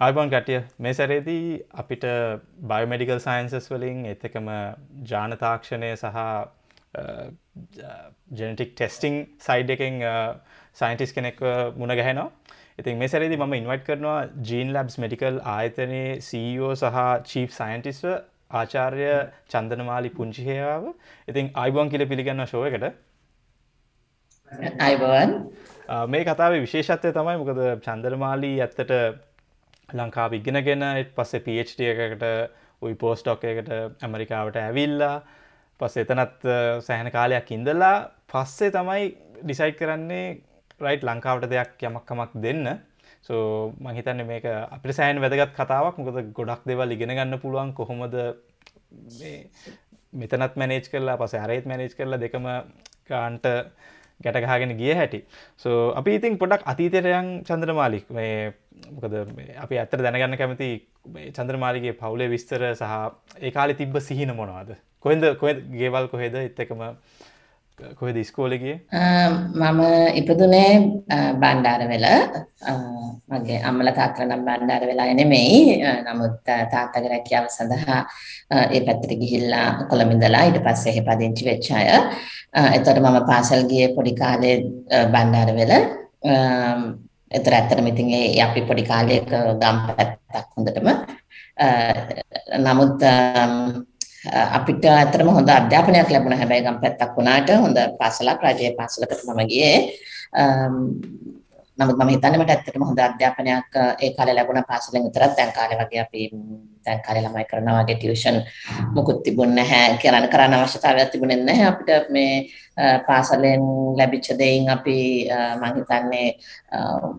අයිබන් කටිය මේ සැරේදී අපිට බයෝමඩිකල් සයින්සස් වලින් එතකම ජානතාක්ෂණය සහ ජනටික් ටෙස්ටිං සයිඩ් එකෙන් සයින්ටිස් කෙනෙක් මුණ ගැහෙනවා. ඉතින් මේ සැරේදී මම ඉන්වයිට් කරනවා ජීන් ලබ්ස් මෙඩිකල් ආයතනයේ CEO සහ චීප් සයින්ටිස්ව ආචාර්ය චන්දනමාලි පුංචිහයාව. ඉතින් අයිබෝන් කියල පිළිගන්න ශෝය එකට. අයිබවන් මේ කතාවේ විශේෂත්වය තමයි මොකද චන්දරමාලී ඇත්තට ලංකා ඉගෙනගෙන පස්සේ PhD එකකට උයි පෝස්ටොක් එකට ඇමරිකාවට ඇවිල්ලා පස් එතනත් සෑහන කාලයක් ඉඳලා පස්සේ තමයි ඩිසයිට් කරන්නේ රයිට් ලංකාවට දෙයක් යමක්කමක් දෙන්න. සෝ මහිතන්න මේක අපිට සෑන් වැදගත් කතාවක්. මොකද ගොඩක් දෙවල් ඉගෙන ගන්න පුළුවන්. කොහොමද මෙතනත් මැනේජ් කරලා පස අරේත් මැනේජ් කරලා දෙකම කාන්ට ගැටගහගෙන ගිය හැටි. සෝ අපි ඉතින් පොඩක් අතීතයටයන් චන්ද්‍රමාලික් මේ මොකද අපි ඇත්තට දැනගන්න කැමති චන්ද්‍රමාලිගේ පවුලේ විස්තර සහ ඒ කාලෙ තිබ්බ සිහින මොනවාද? කොහෙද කොහෙ ගෙවල් කොහෙද? එත්තකම කොහෙද ඉස්කෝලගේ මම ඉපදුනේ බණ්ඩාර වෙල මගේ අම්මල තාත්තල නම් බණ්ඩාර වෙලා නෙමෙයි නමුත් තාත්තගේ රැකියාව සඳහා ඒ පැත්තට ගිහිල්ලා කොළඹින්දලා ඊට පස්සේ එහෙ පදිංචි වෙච්ච අය. එතකොට මම පාසල් ගියේ පොඩි කාලේ බණ්ඩාර වෙල එතර ඇත්තටම ඉතින් ඒ අපි පොඩි කාලයක ගම් පැත්තක් හොඳටම. නමුත් අපිට ඇත්තටම හොඳ අධ්‍යාපනයක් ලැබුණා. හැබැයි ගම් පැත්තක් වුණාට හොඳ පාසලක් රජයේ පාසලකට මම ගියේ. නමුත් මම හිතන්නේ මට ඇත්තටම හොඳ අධ්‍යාපනයක් ඒ කාලේ ලැබුණා පාසලෙන් විතරක් දැන් කාලේ වගේ අපි දැන් කාලේ ළමයි කරනවා වගේ ටියුෂන් මුකුත් තිබුණේ නැහැ කරන්න කරන්න අවශ්‍යතාවයක් තිබුණේ නැහැ. අපිට මේ පාසලෙන් ලැබිච්ච දෙයින් අපි මම හිතන්නේ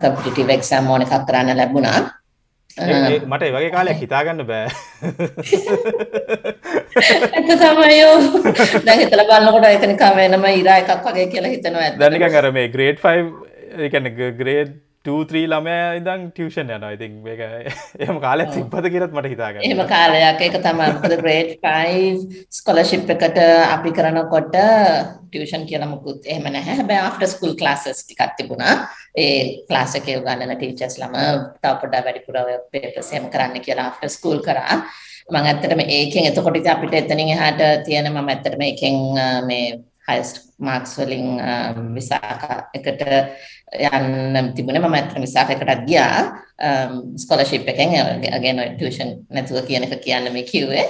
කම්පිටිටිව් එක්සෑම් ඕන එකක් කරන්න ලැබුණා. මට ඒ වගේ කාලයක් හිතාගන්න බෑ. ඇත්ත තමයියෝ දැන් හිතලා බලනකොට ඒක නිකන් වෙනම ඉරා එකක් වගේ කියලා හිතනවා ඇත්ත. දැන් නිකන් අර මේ ග්‍රේඩ් 5 එකන ග්‍රේඩ් ටූත්‍රී ළමය ඉදං ටියෂන් යන ඉතින් එක එහම කාලයක් තිබ්බද කියරත් මට හිතාග එහම කාලයක්. එක තමයිකද ග්‍රේඩ් පයි ස්කොලශිප් එකට අපි කරනකොට ටියෂන් කියලමුකුත් එහම නැහැ. බෑ ආෆ්ට ස්කුල් ලාසස් ටිකත් තිබුණා. ඒ ක්ලාසකය ගන්නන ටීචස් ලම තවපොඩා වැඩිපුරව පේපසයම කරන්න කියලා ආෆ්ට ස්කූල් කරා. මං ඇත්තටම ඒකෙන් එතකොට අපිට එතනින් එහාට තියෙන මම ඇත්තටම එකෙන් මේ හයිස්ට් මාක්ස් වලින් විසාක එකට යන්න තිබුණේ. මම ඇත්තට විසාක එකටත් ගියා. ස්කෝලර්ෂිප් එකෙන් අගේන ටියුෂන් නැතුව කියන එක කියන්න මේ කිව්වේ.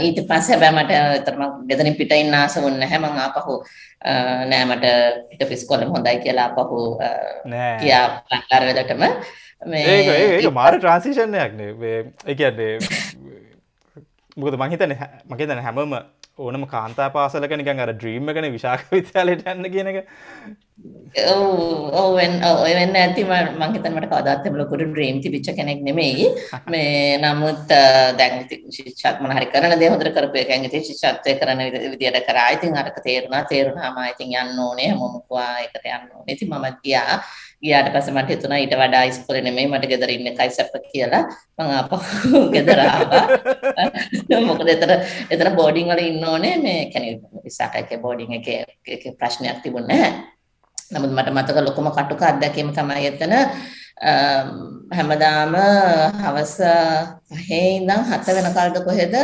ඊට පස්සේ හැබැයි මට තරම ගෙදරින් පිට ඉන්න ආස වුණ නැහැ. මම ආපහු නෑ මට පිට පිස්කොලම හොඳයි කියලා ආපහු කියා ලංකාර වෙලටම මේ ඒක ඒක මාර ට්‍රාන්සිෂන් එකක් නේ. ඒ කියන්නේ මොකද මං හිතන්නේ මගේ හිතන්නේ හැමම ඕනම කාන්තා පාසලක නිකන් අර ඩ්‍රීම් එකනේ විශාක විද්‍යාලයට යන්න කියන එක ඔව් ඔව් ඔය වෙන්න ඇති මම හිතන්නේ මට කවදාත් එහෙම ලොකු ඩ්‍රීම් තිබිච්ච කෙනෙක් නෙමෙයි. මේ නමුත් දැන් ශිෂ්‍යත් මොන හරි කරන දේ හොඳට කරපු එකෙන් ඉතින් ශිෂ්‍යත්වය කරන විදියට කරා. ඉතින් අරක තේරුණා තේරුණාම ඉතින් යන්න ඕනේ. හැමෝම කිව්වා ඒකට යන්න ඕනේ. ඉතින් මමත් ගියා. ගියාට පස්සේ මට හිතුණා ඊට වඩා ඉස්කෝලේ නෙමෙයි මට ගෙදර ඉන්න එකයි සැප කියලා. මම ආපහු ගෙදර ආවා. මොකද එතන එතන බෝඩින් වල ඉන්න ඕනේ. මේ කියන්නේ විසාක එකේ බෝඩින් එකේ ප්‍රශ්නයක් තිබුණේ නැහැ නමුත් මට මතක ලොකුම කටුක අත්දැකීම තමයි එතන හැමදාම හවස පහේ ඉඳන් හත වෙනකල්ද කොහෙද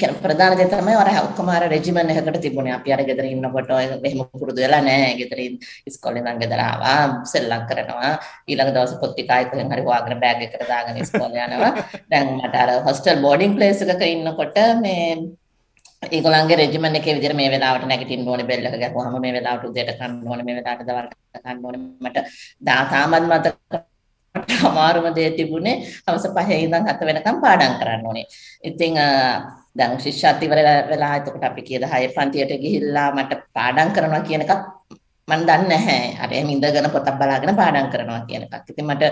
කියන ප්‍රධාන දේ තමයි අර ඔක්කොම අර රෙජිමන් එකකට තිබුණේ. අපි අර ගෙදර ඉන්නකොට එහෙම පුරුදු වෙලා නැහැ. ගෙදර ඉස්කෝලේ ඉඳන් ගෙදර ආවා, සෙල්ලම් කරනවා. ඊළඟ දවසේ පොත් ටික ආයෙත් කොහෙන් හරි හොයාගෙන බෑග් එකකට දාගෙන ඉස්කෝලේ යනවා. දැන් මට අර හොස්ටල් බෝඩින් ප්ලේස් එකක ඉන්නකොට මේ ඒගොල්ලන්ගේ රෙජිමන් එකේ විදිහට මේ වෙලාවට නැගිටින්න ඕනේ බෙල් එක ගැහුවාම මේ වෙලාවට උදේට කන්න ඕනේ මේ වෙලාවට දවල්ට කන්න ඕනේ මට තාමත් මතක අමාරුම දේ තිබුණේ හවස පහේ ඉඳන් හත වෙනකම් පාඩම් කරන්න ඕනේ. ඉතින් දැන් ශිෂ්‍යත් ඉවර වෙලා එතකොට අපි කීයද 6 පන්තියට ගිහිල්ලා මට පාඩම් කරනවා කියන එකක් මම දන්නේ නැහැ. අර එහෙම ඉඳගෙන පොතක් බලාගෙන පාඩම් කරනවා කියන එකක්. ඉතින් මට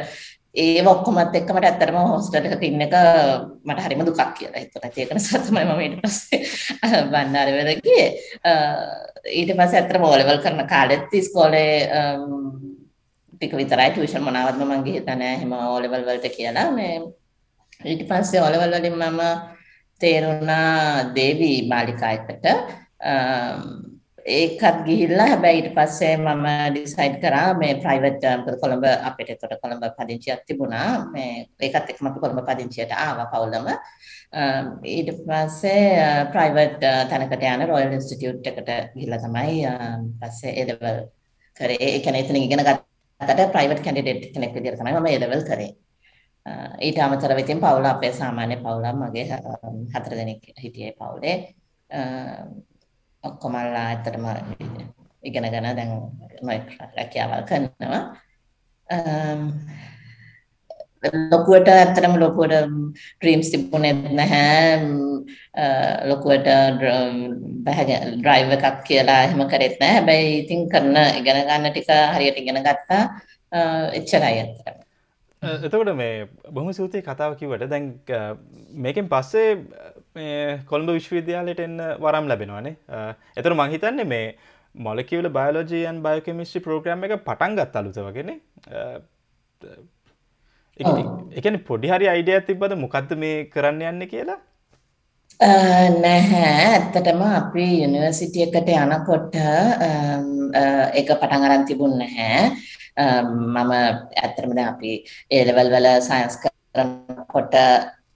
ඒව ඔක්කොමත් එක්ක මට ඇත්තටම හොස්ටල් එකක ඉන්න එක මට හරිම දුකක් කියලා හිතුණා. ඒක නිසා තමයි මම ඊට පස්සේ බණ්ඩාර වෙල ගියේ. ඊට පස්සේ ඇත්තටම O level කරන කාලෙත් ඉස්කෝලේ ටික විතරයි ටියුෂන් මොනවත්ම මම ගිහින් නැහැ. එහෙම O level වලට කියලා මේ ඊට පස්සේ O level වලින් මම තේරුණා දේවී මාලිකා එකට ඒකත් ගිහිල්ලා හැබැයි ඊට පස්සේ මම ඩිසයිඩ් කරා මේ ප්‍රයිවට් මොකද කොළඹ අපිට එතකොට කොළඹ පදිංචියක් තිබුණා. මේ ඒකත් එක්කම අපි කොළඹ පදිංචියට ආවා පවුලම. ඊට පස්සේ ප්‍රයිවට් තැනකට යන රොයල් ඉන්ස්ටිටියුට් එකට ගිහිල්ලා තමයි පස්සේ ඒ ලෙවල් කරේ. ඒ කියන්නේ එතන ඉගෙන ගත්තට ප්‍රයිවට් කැන්ඩිඩේට් කෙනෙක් විදිහට තමයි මම ඒ ලෙවල් කරේ. ඊට අමතරව ඉතින් පවුල අපේ සාමාන්‍ය පවුලක් මගේ හතර දෙනෙක් හිටියේ පවුලේ. ඔක්කොමල්ලා ඇත්තටම ඉගෙනගෙන දැන් නොයෙක් රැකියාවල් කරනවා. ලොකුවට ඇත්තටම ලොකුවට ඩ්‍රීම්ස් තිබුණේ නැහැ. ලොකුවට ඩ්‍රයිව් එකක් කියලා එහෙම කරෙත් නැහැ. හැබැයි ඉතින් කරන ඉගෙන ගන්න ටික හරියට ඉගෙන ගත්තා. එච්චරයි ඇත්තටම. එතකොට මේ බොහොම සූතියි කතාව කිව්වට දැන් මේකෙන් පස්සේ කොළඹ විශ්වවිද්‍යාලයට එන්න වරම් ලැබෙනවානේ එතර මංහිතන්නේ මේ මොලකිවල බයලෝජයන් බයකමිස්ට්‍රි ප්‍රෝග්‍රම් එක පටන් ගත් අලුත වගෙන එකන පොඩි හරි අයිඩිය තිබද මොකක්ද මේ කරන්න යන්න කියලා? නැහැ. ඇත්තටම අපි යුනිවර්සිටිය එකට යනකොට එක පටන් අරන් තිබුණ නැහැ. මම ඇත්තරම දැන් අපි ඒ ලෙවල් වල සයන්ස් කරනකොට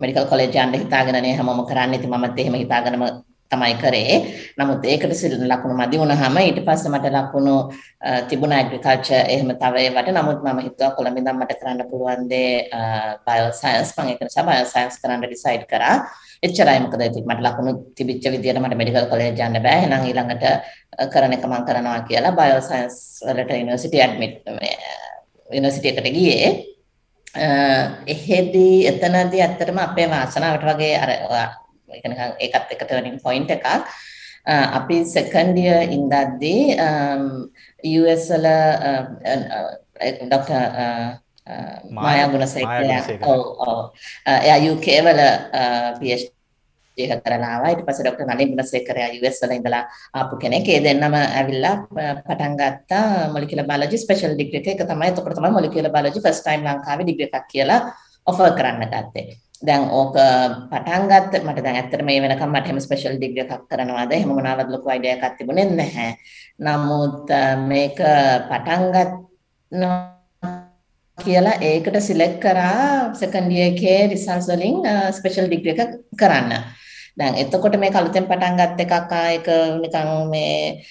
මෙඩිකල් කොලෙජ් යන්න හිතාගෙනනේ හැමෝම කරන්නේ. ඉතින් මමත් එහෙම හිතාගෙනම තමයි කරේ. නමුත් ඒකට ලකුණු මදි වුණාම ඊට පස්සේ මට ලකුණු තිබුණා ඇග්‍රිකල්චර් එහෙම තව ඒවට. නමුත් මම හිතුවා කොළඹ ඉඳන් මට කරන්න පුළුවන් දේ බයෝ සයන්ස් මම ඒක නිසා බයෝ සයන්ස් කරන්න ඩිසයිඩ් කරා. එච්චරයි මොකද ඉතින් මට ලකුණු තිබිච්ච විදියට මට මෙඩිකල් කොලෙජ් යන්න බෑ. එහෙනම් ඊළඟට කරන එක මම කරනවා කියලා බයෝ සයන්ස් වලට යුනිවර්සිටි ඇඩ්මිට් යුනිවර්සිටි එකට ගියේ. එහෙදී එතනදී ඇත්තටම අපේ වාසනාවට වගේ අර ඒකත් එක ටර්නින් පොයින්ට් එකක්. අපි සෙකන්ඩ් ඉයර් ඉඳද්දී US වල ඩොක්ටර් මායා ගුණසේකර ඔව් ඔව්. එයා UK වල PhD ඒක කරලා ආවා. ඊට පස්සේ ડોක්ටර් නලින් ගුණසේකරයා US වල ඉඳලා ආපු කෙනෙක්. ඒ දෙන්නම ඇවිල්ලා පටන් ගත්තා මොලිකියුලර් බයොලොජි ස්පෙෂල් ඩිග්‍රී එක. ඒක තමයි එතකොට තමයි මොලිකියුලර් බයොලොජි ෆස්ට් ටයිම් ලංකාවේ ඩිග්‍රී එකක් කියලා ඔෆර් කරන්න ගත්තේ. දැන් ඕක පටන් ගත්ත මට දැන් ඇත්තට මේ වෙනකම් මට එහෙම ස්පෙෂල් ඩිග්‍රී එකක් කරනවාද එහෙම මොනවාවත් ලොකු අයිඩියා එකක් තිබුණේ නැහැ. නමුත් මේක පටන් ගත්තා කියලා ඒකට සිලෙක්ට් කරා සෙකන්ඩ් ඉයර් එකේ රිසල්ට්ස් වලින් ස්පෙෂල් ඩිග්‍රී එක කරන්න. දැන් එතකොට මේ කලුතෙන් පටන් ගත්ත එකක් ආයක නිකන් මේ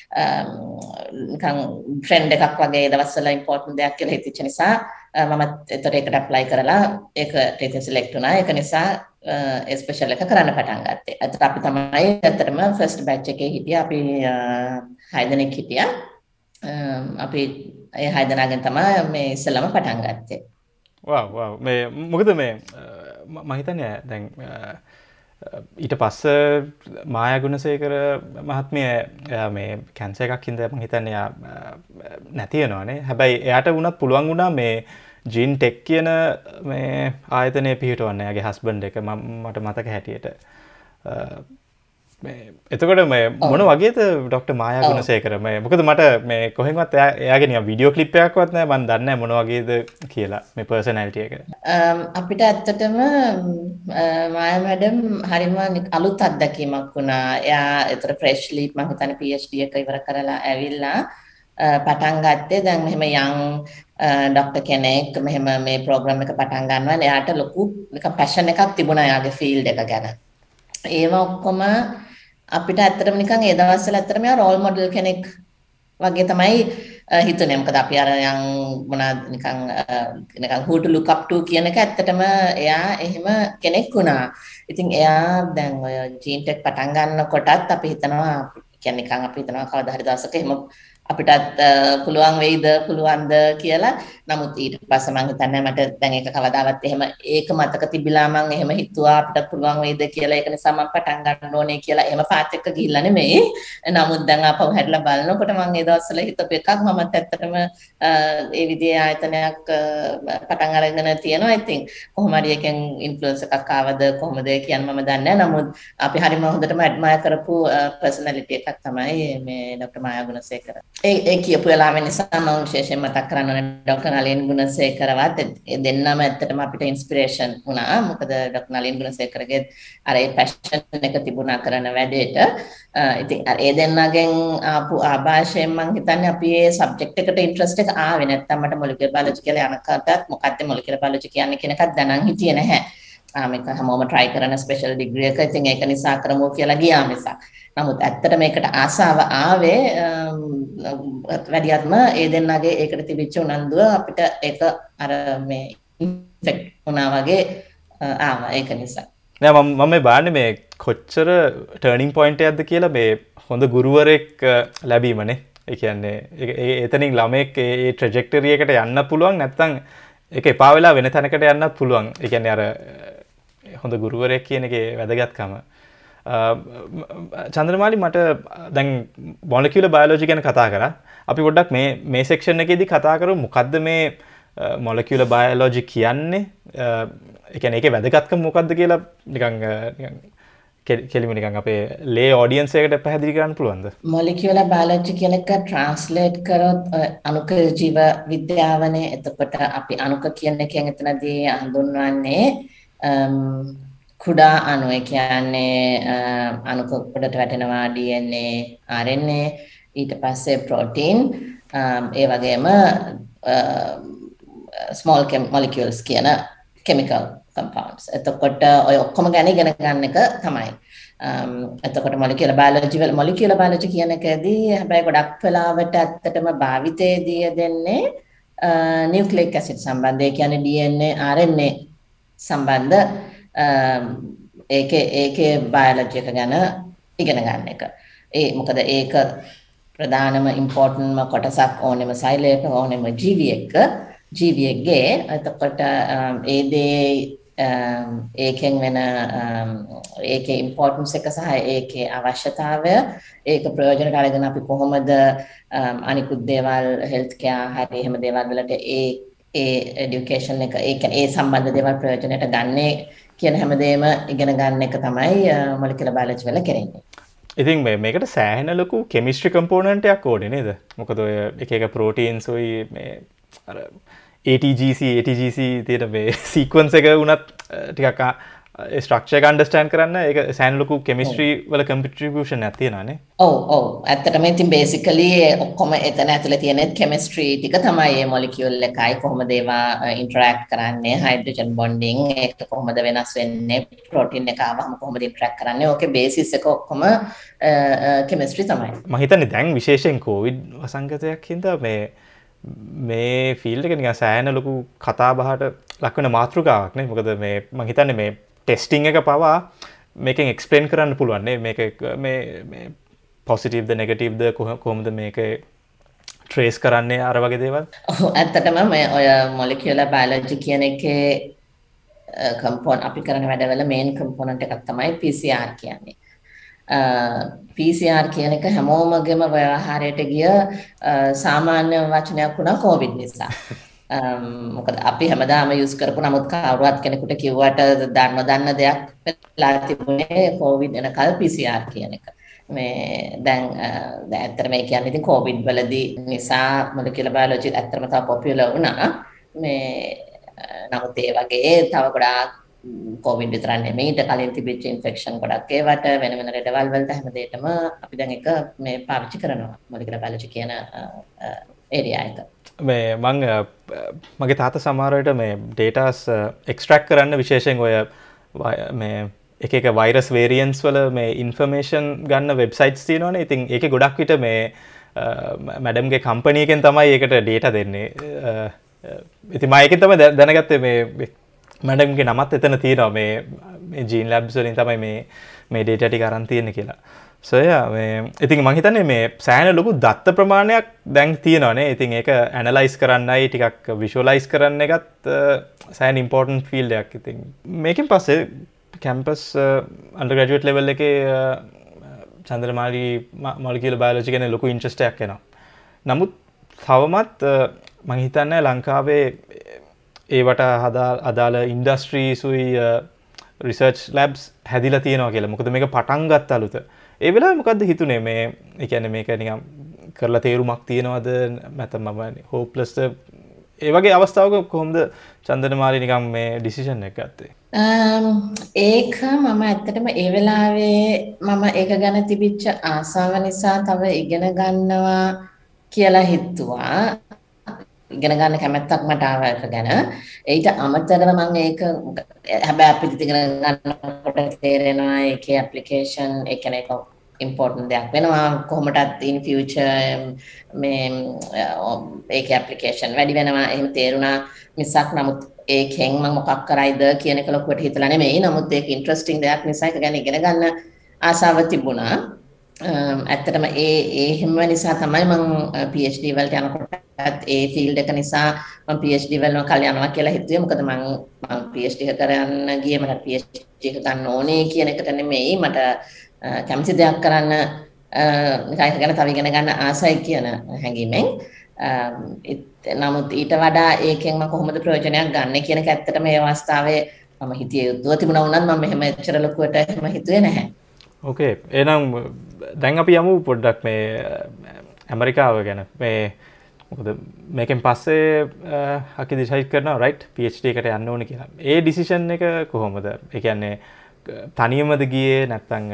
නිකන් ට්‍රෙන්ඩ් එකක් වගේ දවස්වල ඉම්පෝටන්ට් දෙයක් කියලා හිතෙච්ච නිසා මම එතකොට ඒකට ඇප්ලයි කරලා ඒක ටීචර් සිලෙක්ට් වුණා. ඒක නිසා ඒ ස්පෙෂල් එක කරන්න පටන් ගත්තේ. අතට අපි තමයි ඇත්තටම ෆස්ට් බැච් එකේ හිටියා. අපි 6 දෙනෙක් හිටියා. අපි ඒ 6 දෙනාගෙන් තමයි මේ ඉස්සෙල්ලම පටන් ගත්තේ. වා වා මේ මොකද මේ මම හිතන්නේ දැන් ඊට පස්ස මායගුණසේකර මහත්මය මේ කැන්ස එකක් හිද ම හිතන්නයා නැතියනවානේ හැබැයි එයට වුණත් පුළුවන් වුණා මේ ජීන් ටෙක් කියන මේ ආයතනය පිහිටවන්න යාගේ හස්බන්ඩ් එක මට මතක හැටියට. එතකොට මේ මොන වගේද ඩොක්ට මායා ගුණ සේකර මේ මොකද මට මේ කොහෙවත් එයාගෙන විඩියෝ කලිප්පයක් වත්න මන් දන්න මොන වගේද කියලා මේ පර්සනැල්ටිය එක. අපිට ඇත්තටම මාය මැඩම් හරිම අලුත් අත්දැකීමක් වුණා. එයා එතර ප්‍රේශ්ලීප් මහිතන PhD එක ඉවර කරලා ඇවිල්ලා පටන් ගත්තේ. දැන් මෙහෙම යං ඩොක්ටර් කෙනෙක් මෙහෙම මේ ප්‍රෝග්‍රෑම් එක පටන් ගන්නවා. එයාට ලොකු පැෂන් එකක් තිබුණා එයාගේ ෆීල්ඩ් එක ගැන. ඒවා ඔක්කොම අපිට ඇත්තටම නිකන් ඒ දවස්වල ඇත්තටම යා රෝල් මොඩල් කෙනෙක් වගේ තමයි හිතුනේ. මොකද අපි අර යන් මොනවාද නිකන් නිකන් who to look up to කියන එක ඇත්තටම එයා එහෙම කෙනෙක් වුණා. ඉතින් එයා දැන් ඔය ජීන් ටෙක් පටන් ගන්නකොටත් අපි හිතනවා කියන්නේ නිකන් අපි හිතනවා කවදා හරි දවසක එහෙම අපිටත් පුළුවන් වෙයිද පුළුවන්ද කියලා. නමුත් ඊට පස්සේ මම හිතන්නේ මට දැන් ඒක කවදාවත් එහෙම ඒක මතක තිබිලා මම එහෙම හිතුවා අපිට පුළුවන් වෙයිද කියලා. ඒක නිසා මම පටන් ගන්න ඕනේ කියලා එහෙම පාත් එක්ක ගිහිල්ලා නෙමෙයි. නමුත් දැන් ආපහු හැරිලා බලනකොට මම ඒ දවස්වල හිතපු එකක් මමත් ඇත්තටම ඒ විදිහේ ආයතනයක් පටන් අරගෙන තියෙනවා. ඉතින් කොහොම හරි එකෙන් ඉන්ෆ්ලුවන්ස් එකක් ආවද කොහොමද කියන්න මම දන්නේ නැහැ. නමුත් අපි හරිම හොඳටම ඇඩ්මයර් කරපු පර්සනැලිටි එකක් තමයි මේ ඩොක්ටර් මායා ගුණසේකර. ඒ කියපු වෙලාව නිසා මම විශේෂයෙන් මතක් කරන්න ඕනේ ඩොක්ටර් නලින් ගුණසේකරවත් දෙන්නම ඇත්තටම අපිට ඉන්ස්පිරේෂන් වුණා. මොකද ඩොක්ටර් නලින් ගුණසේකරගේ අර ඒ පැෂන් එක තිබුණා කරන වැඩේට. ඉතින් අර ඒ දෙන්නගෙන් ආපු ආభాෂයෙන් මම හිතන්නේ අපි ඒ සබ්ජෙක්ට් එකට ඉන්ට්‍රස්ට් එක ආවේ නැත්තම් මට මොලිකියුලර් බයොලොජි කියලා යනකටත් මොකක්ද මොලිකියුලර් බයොලොජි කියන්නේ කියන එකක් දැනන් හිටියේ නැහැ. මේක හැමෝම try කරන ස්පෙෂල් ඩිග්‍රී එක. ඉතින් ඒක නිසා කරමු කියලා ගියා මිසක්. නමුත් ඇත්තට මේකට ආසාව ආවේ වැඩියත්ම ඒ දෙන්නගේ ඒකට තිබිච්ච උනන්දුව අපිට ඒක අර මේ ඉන්ෆෙක්ට් වුණා වගේ ආවා ඒක නිසා. නෑ මම මම මේ බාන්නේ මේ කොච්චර ටර්නිං පොයින්ට් එකක්ද කියලා මේ හොඳ ගුරුවරෙක් ලැබීමනේ. ඒ කියන්නේ එතනින් ළමෙක් ඒ ට්‍රැජෙක්ටරි එකට යන්න පුළුවන් නැත්නම් ඒක එපා වෙලා වෙන තැනකට යන්නත් පුළුවන්. ඒ කියන්නේ අර හොඳ ගුරුවරයෙක් කියන එකේ වැදගත්කම. චන්ද්‍රමාලි මට දැන් බොලකිවල බයලෝජි ගැන කතා කර. අපි ගොඩක් මේ මේ සෙක්ෂණ එකේදී කතා කරු මොකක්ද මේ මොලකිවල බයලෝජි කියන්නේ? එකන එක වැදගත්ක මොකක්ද කියලා නිකං කෙලිම නිකන් අපේ ලේ ෝඩියන්සේකට පැදිරි කරන්න පුළුවන්ද? මොලිකියල බාලෝජි කියලක ට්‍රන්ස්ලේට් කරොත් අනුක ජීව විද්‍යාවනය එතකොට අපි අනුක කියන්න එක එතනදී හඳුන්වන්නේ කුඩා අණු ඒ කියන්නේ අණු කොටට වැටෙනවා DNA RNA ඊට පස්සේ ප්‍රෝටීන් ඒ වගේම small molecules කියන chemical compounds. එතකොට ඔය ඔක්කොම ගැන ඉගෙන ගන්න එක තමයි. එතකොට මොලිකියුලර් බයොලොජි වල මොලිකියුලර් බයොලොජි කියන එකදී හැබැයි ගොඩක් වෙලාවට ඇත්තටම භාවිතයේදී දෙන්නේ නියුක්ලික් ඇසිඩ් සම්බන්ධය කියන්නේ DNA RNA සම්බන්ධ ඒකේ ඒකේ බයොලොජි එක ගැන ඉගෙන ගන්න එක. ඒ මොකද ඒක ප්‍රධානම ඉම්පෝර්ටන්ට්ම කොටසක් ඕනෙම සෛලයක ඕනෙම ජීවියෙක්ක ජීවියෙක්ගේ එතකොට ඒ දේ ඒකෙන් වෙන ඒකේ ඉම්පෝර්ටන්ස් එක සහ ඒකේ අවශ්‍යතාවය ඒක ප්‍රයෝජනට අරගෙන අපි කොහොමද අනිකුත් දේවල් හෙල්ත් කෙයා හරි එහෙම දේවල් වලට ඒ ඒ එඩියුකේෂන් එක ඒ කියන්නේ ඒ සම්බන්ධ දේවල් ප්‍රයෝජනයට ගන්නේ කියන හැමදේම ඉගෙන ගන්න එක තමයි මොලිකියුලර් බයොලොජි වල කරන්නේ. ඉතින් මේකට සෑහෙන ලොකු කෙමිස්ට්‍රි කම්පෝනන්ටයක් ඕනේ නේද? මොකද ඔය එක එක ප්‍රෝටීන්ස් ඔයි මේ අර ATGC ATGC තියෙන මේ සීක්වන්ස් එක වුණත් ටිකක් ස්ට්‍රක්ෂය අන්ඩස්ටෑන් කරන්න එක සෑන්ලොකු කෙමිස්ට්‍රී වල කම්පිට්‍රිබෂන් ඇතියනේ ඔව ඔව. ඇත්තටම ඉතින් බේසිකලි ඔක්කොම එතන ඇතුළ තියෙනෙත් කෙමිස්ට්‍රී ටික තමයි ඒ මොලිකියුල් එකයි කොහොම දේවා ඉන්ටරැක්ට් කරන්නේ හයිඩ්‍රජන් බොන්ඩින් ඒක කොහොමද වෙනස් වෙන්නේ ප්‍රෝටීන් එක ආවම කොහොමද ඉන්ටරැක්ට් කරන්නේ ඕකේ බේසිස් එක ඔක්කොම කෙමිස්ට්‍රි තමයි. මම හිතන්නේ දැන් විශේෂයෙන් කෝවිඩ් වසංගතයක් හින්දා මේ මේ ෆිල්ඩ් එක නිකන් සෑහෙන ලොකු කතා බහට ලක්වන මාතෘකාවක්නේ මොකද මේ මම හිතන්නේ මේ ටෙස්ටිං එක පවා මේකෙන් එක්ස්පලේන් කරන්න පුළුවන්නේ මේ පොසිටීව්ද නෙගටීව්ද කොහොමද මේක ට්‍රේස් කරන්නේ අර වගේ දේවල් ඇත්තටම මේ ඔය මොලිකියුලර් බයොලොජි කියන එකේ කම්පෝන් අපි කරන වැඩවල මේන් කම්පෝනන්ට් එකක් තමයි PCR කියන්නේ. PCR කියන එක හැමෝමගේම ව්‍යවහාරයට ගිය සාමාන්‍ය වචනයක් වුණා කොවිඩ් නිසා. Um, මොකද අපි හැමදාම යුස් කරපු නමුත් කවුරුවත් කෙනෙකුට කිව්වට දන්න දන්න දෙයක් වෙලා තිබුණේ කොවිඩ් එනකල් PCR කියන එක. මේ දැන් uh, ඇත්තට මේ කියන්නේ ඉතින් කොවිඩ් වලදී නිසා මොලිකියුලර් බයොලොජි ඇත්තටම තව පොපියුලර් වුණා. මේ uh, නමුත් ඒ වගේ තව ගොඩාක් කොවිඩ් විතරක් නෙමෙයි ඊට කලින් තිබිච්ච ඉන්ෆෙක්ෂන් ගොඩක් ඒවට වෙන වෙන රෙඩවල් වලට හැමදේටම අපි දැන් එක මේ පාවිච්චි කරනවා මොලිකියුලර් බයොලොජි කියන uh, ඒරියා එක. මේ මං මගේ තාත සමාරයට මේ ඩේටස් එක්ස්ට්‍රක් කරන්න විශේෂෙන් ඔය මේ එක එක වෛරස් වේරියන්ස් වල මේ ඉන්ෆර්මේෂන් ගන්න වෙබ්සයිට් තියනවන. ඉතින් ඒක ගොඩක් විට මේ මැඩම්ගේ කම්පනයකෙන් තමයි ඒකට ඩේට දෙන්නේ. ඉති මයක තම දැනගත්තේ මේ මැඩම්ගේ නමත් එතන තියෙනවා. මේ ජීන් ලැබ්සලින් තමයි මේ මේ ඩේටටි කරන් තියෙන කියලා. සොය ඉතින් මහිතන්නේ මේ සෑන ලොකු දත්ත ප්‍රමාණයක් දැන් තියෙනවනේ. ඉතින් ඒක ඇනලයිස් කරන්නයි ටිකක් විශෝලයිස් කරන්න එකත් සෑන් ඉම්පෝර්ටන් ෆිල්ඩයක් ඉතින් මේකින් පස්සේ කැම්පස් අන්ඩග්‍රජුවට් ලෙවල් එක චන්ද්‍රමාලි මල්කිල බයලෝජි ගැන ලොකු ඉන්ට්‍රස්ටයක් එෙනවා. නමුත් තවමත් මහිතන්න ලංකාවේ ඒවට හදා අදාළ ඉන්ඩස්ට්‍රීසුයි රිසර්ච් ලැබ්ස් හැදිලා තියෙනවා කියලා. මොකද මේක පටන් ගත් අලුත. ඒ වෙලාවේ මොකද්ද හිතුනේ? මේ ඒ කියන්නේ මේක නිකන් කරලා තේරුමක් තියෙනවද? මැත මම හෝප්ලස්ට ඒ වගේ අවස්ථාවක කොහොමද චන්දනමාලි නිකම් මේ ඩිසිෂන් එක ගත්තේ? Um, ඒක මම ඇත්තටම ඒ වෙලාවේ මම ඒක ගැන තිබිච්ච ආසාව නිසා තව ඉගෙන ගන්නවා කියලා හිතුවා. ඉගෙන ගන්න කැමැත්තක් මට ආව එක ගැන. ඊට අමතරව මම ඒක හැබැයි අපිට ඉගෙන ගන්නකොට තේරෙනවා ඒකේ ඇප්ලිකේෂන් ඒ කියන්නේ ඉම්පෝර්ටන්ට් දෙයක් වෙනවා. කොහොමටත් ඉන් ෆියුචර් මේ ඒකේ ඇප්ලිකේෂන් වැඩි වෙනවා. එහෙම තේරුණා මිසක් නමුත් ඒකෙන් මම මොකක් කරයිද කියන එක ලොකුවට හිතලා නෙමෙයි. නමුත් ඒක ඉන්ට්‍රස්ටිං දෙයක් නිසා ඒක ගැන ඉගෙන ගන්න ආසාව තිබුණා. ඇත්තටම ඒ ඒ හිම නිසා තමයි මම PhD වලට යනකොටත් ඒ ෆීල්ඩ් එක නිසා මම PhD වලම කල් යනවා කියලා හිතුවේ. මොකද මම මම PhD එක කරන්න ගියේ මට PhD එක ගන්න ඕනේ කියන එකට නෙමෙයි. මට කැමති දෙයක් කරන්න නිකන් ඒක ගැන තව ඉගෙන ගන්න ආසයි කියන හැඟීමෙන් නමුත් ඊට වඩා ඒකෙන් මම කොහොමද ප්‍රයෝජනයක් ගන්න කියන එක ඇත්තටම මේ අවස්ථාවේ මම හිතියේ යුද්ධව තිබුණා වුණත් මම මෙහෙම එච්චර ලොකුවට එහෙම හිතුවේ නැහැ. ඕකේ එහෙනම් දැන් අපි යමු පොඩ්ඩක් මේ ඇමරිකාව ගැන මේ මොකද මේකෙන් පස්සේ අපි ඩිසයිඩ් කරනවා රයිට් PhD එකට යන්න ඕනේ කියලා. ඒ ඩිසිෂන් එක කොහොමද? ඒ කියන්නේ තනියමද ගියේ නැත්තං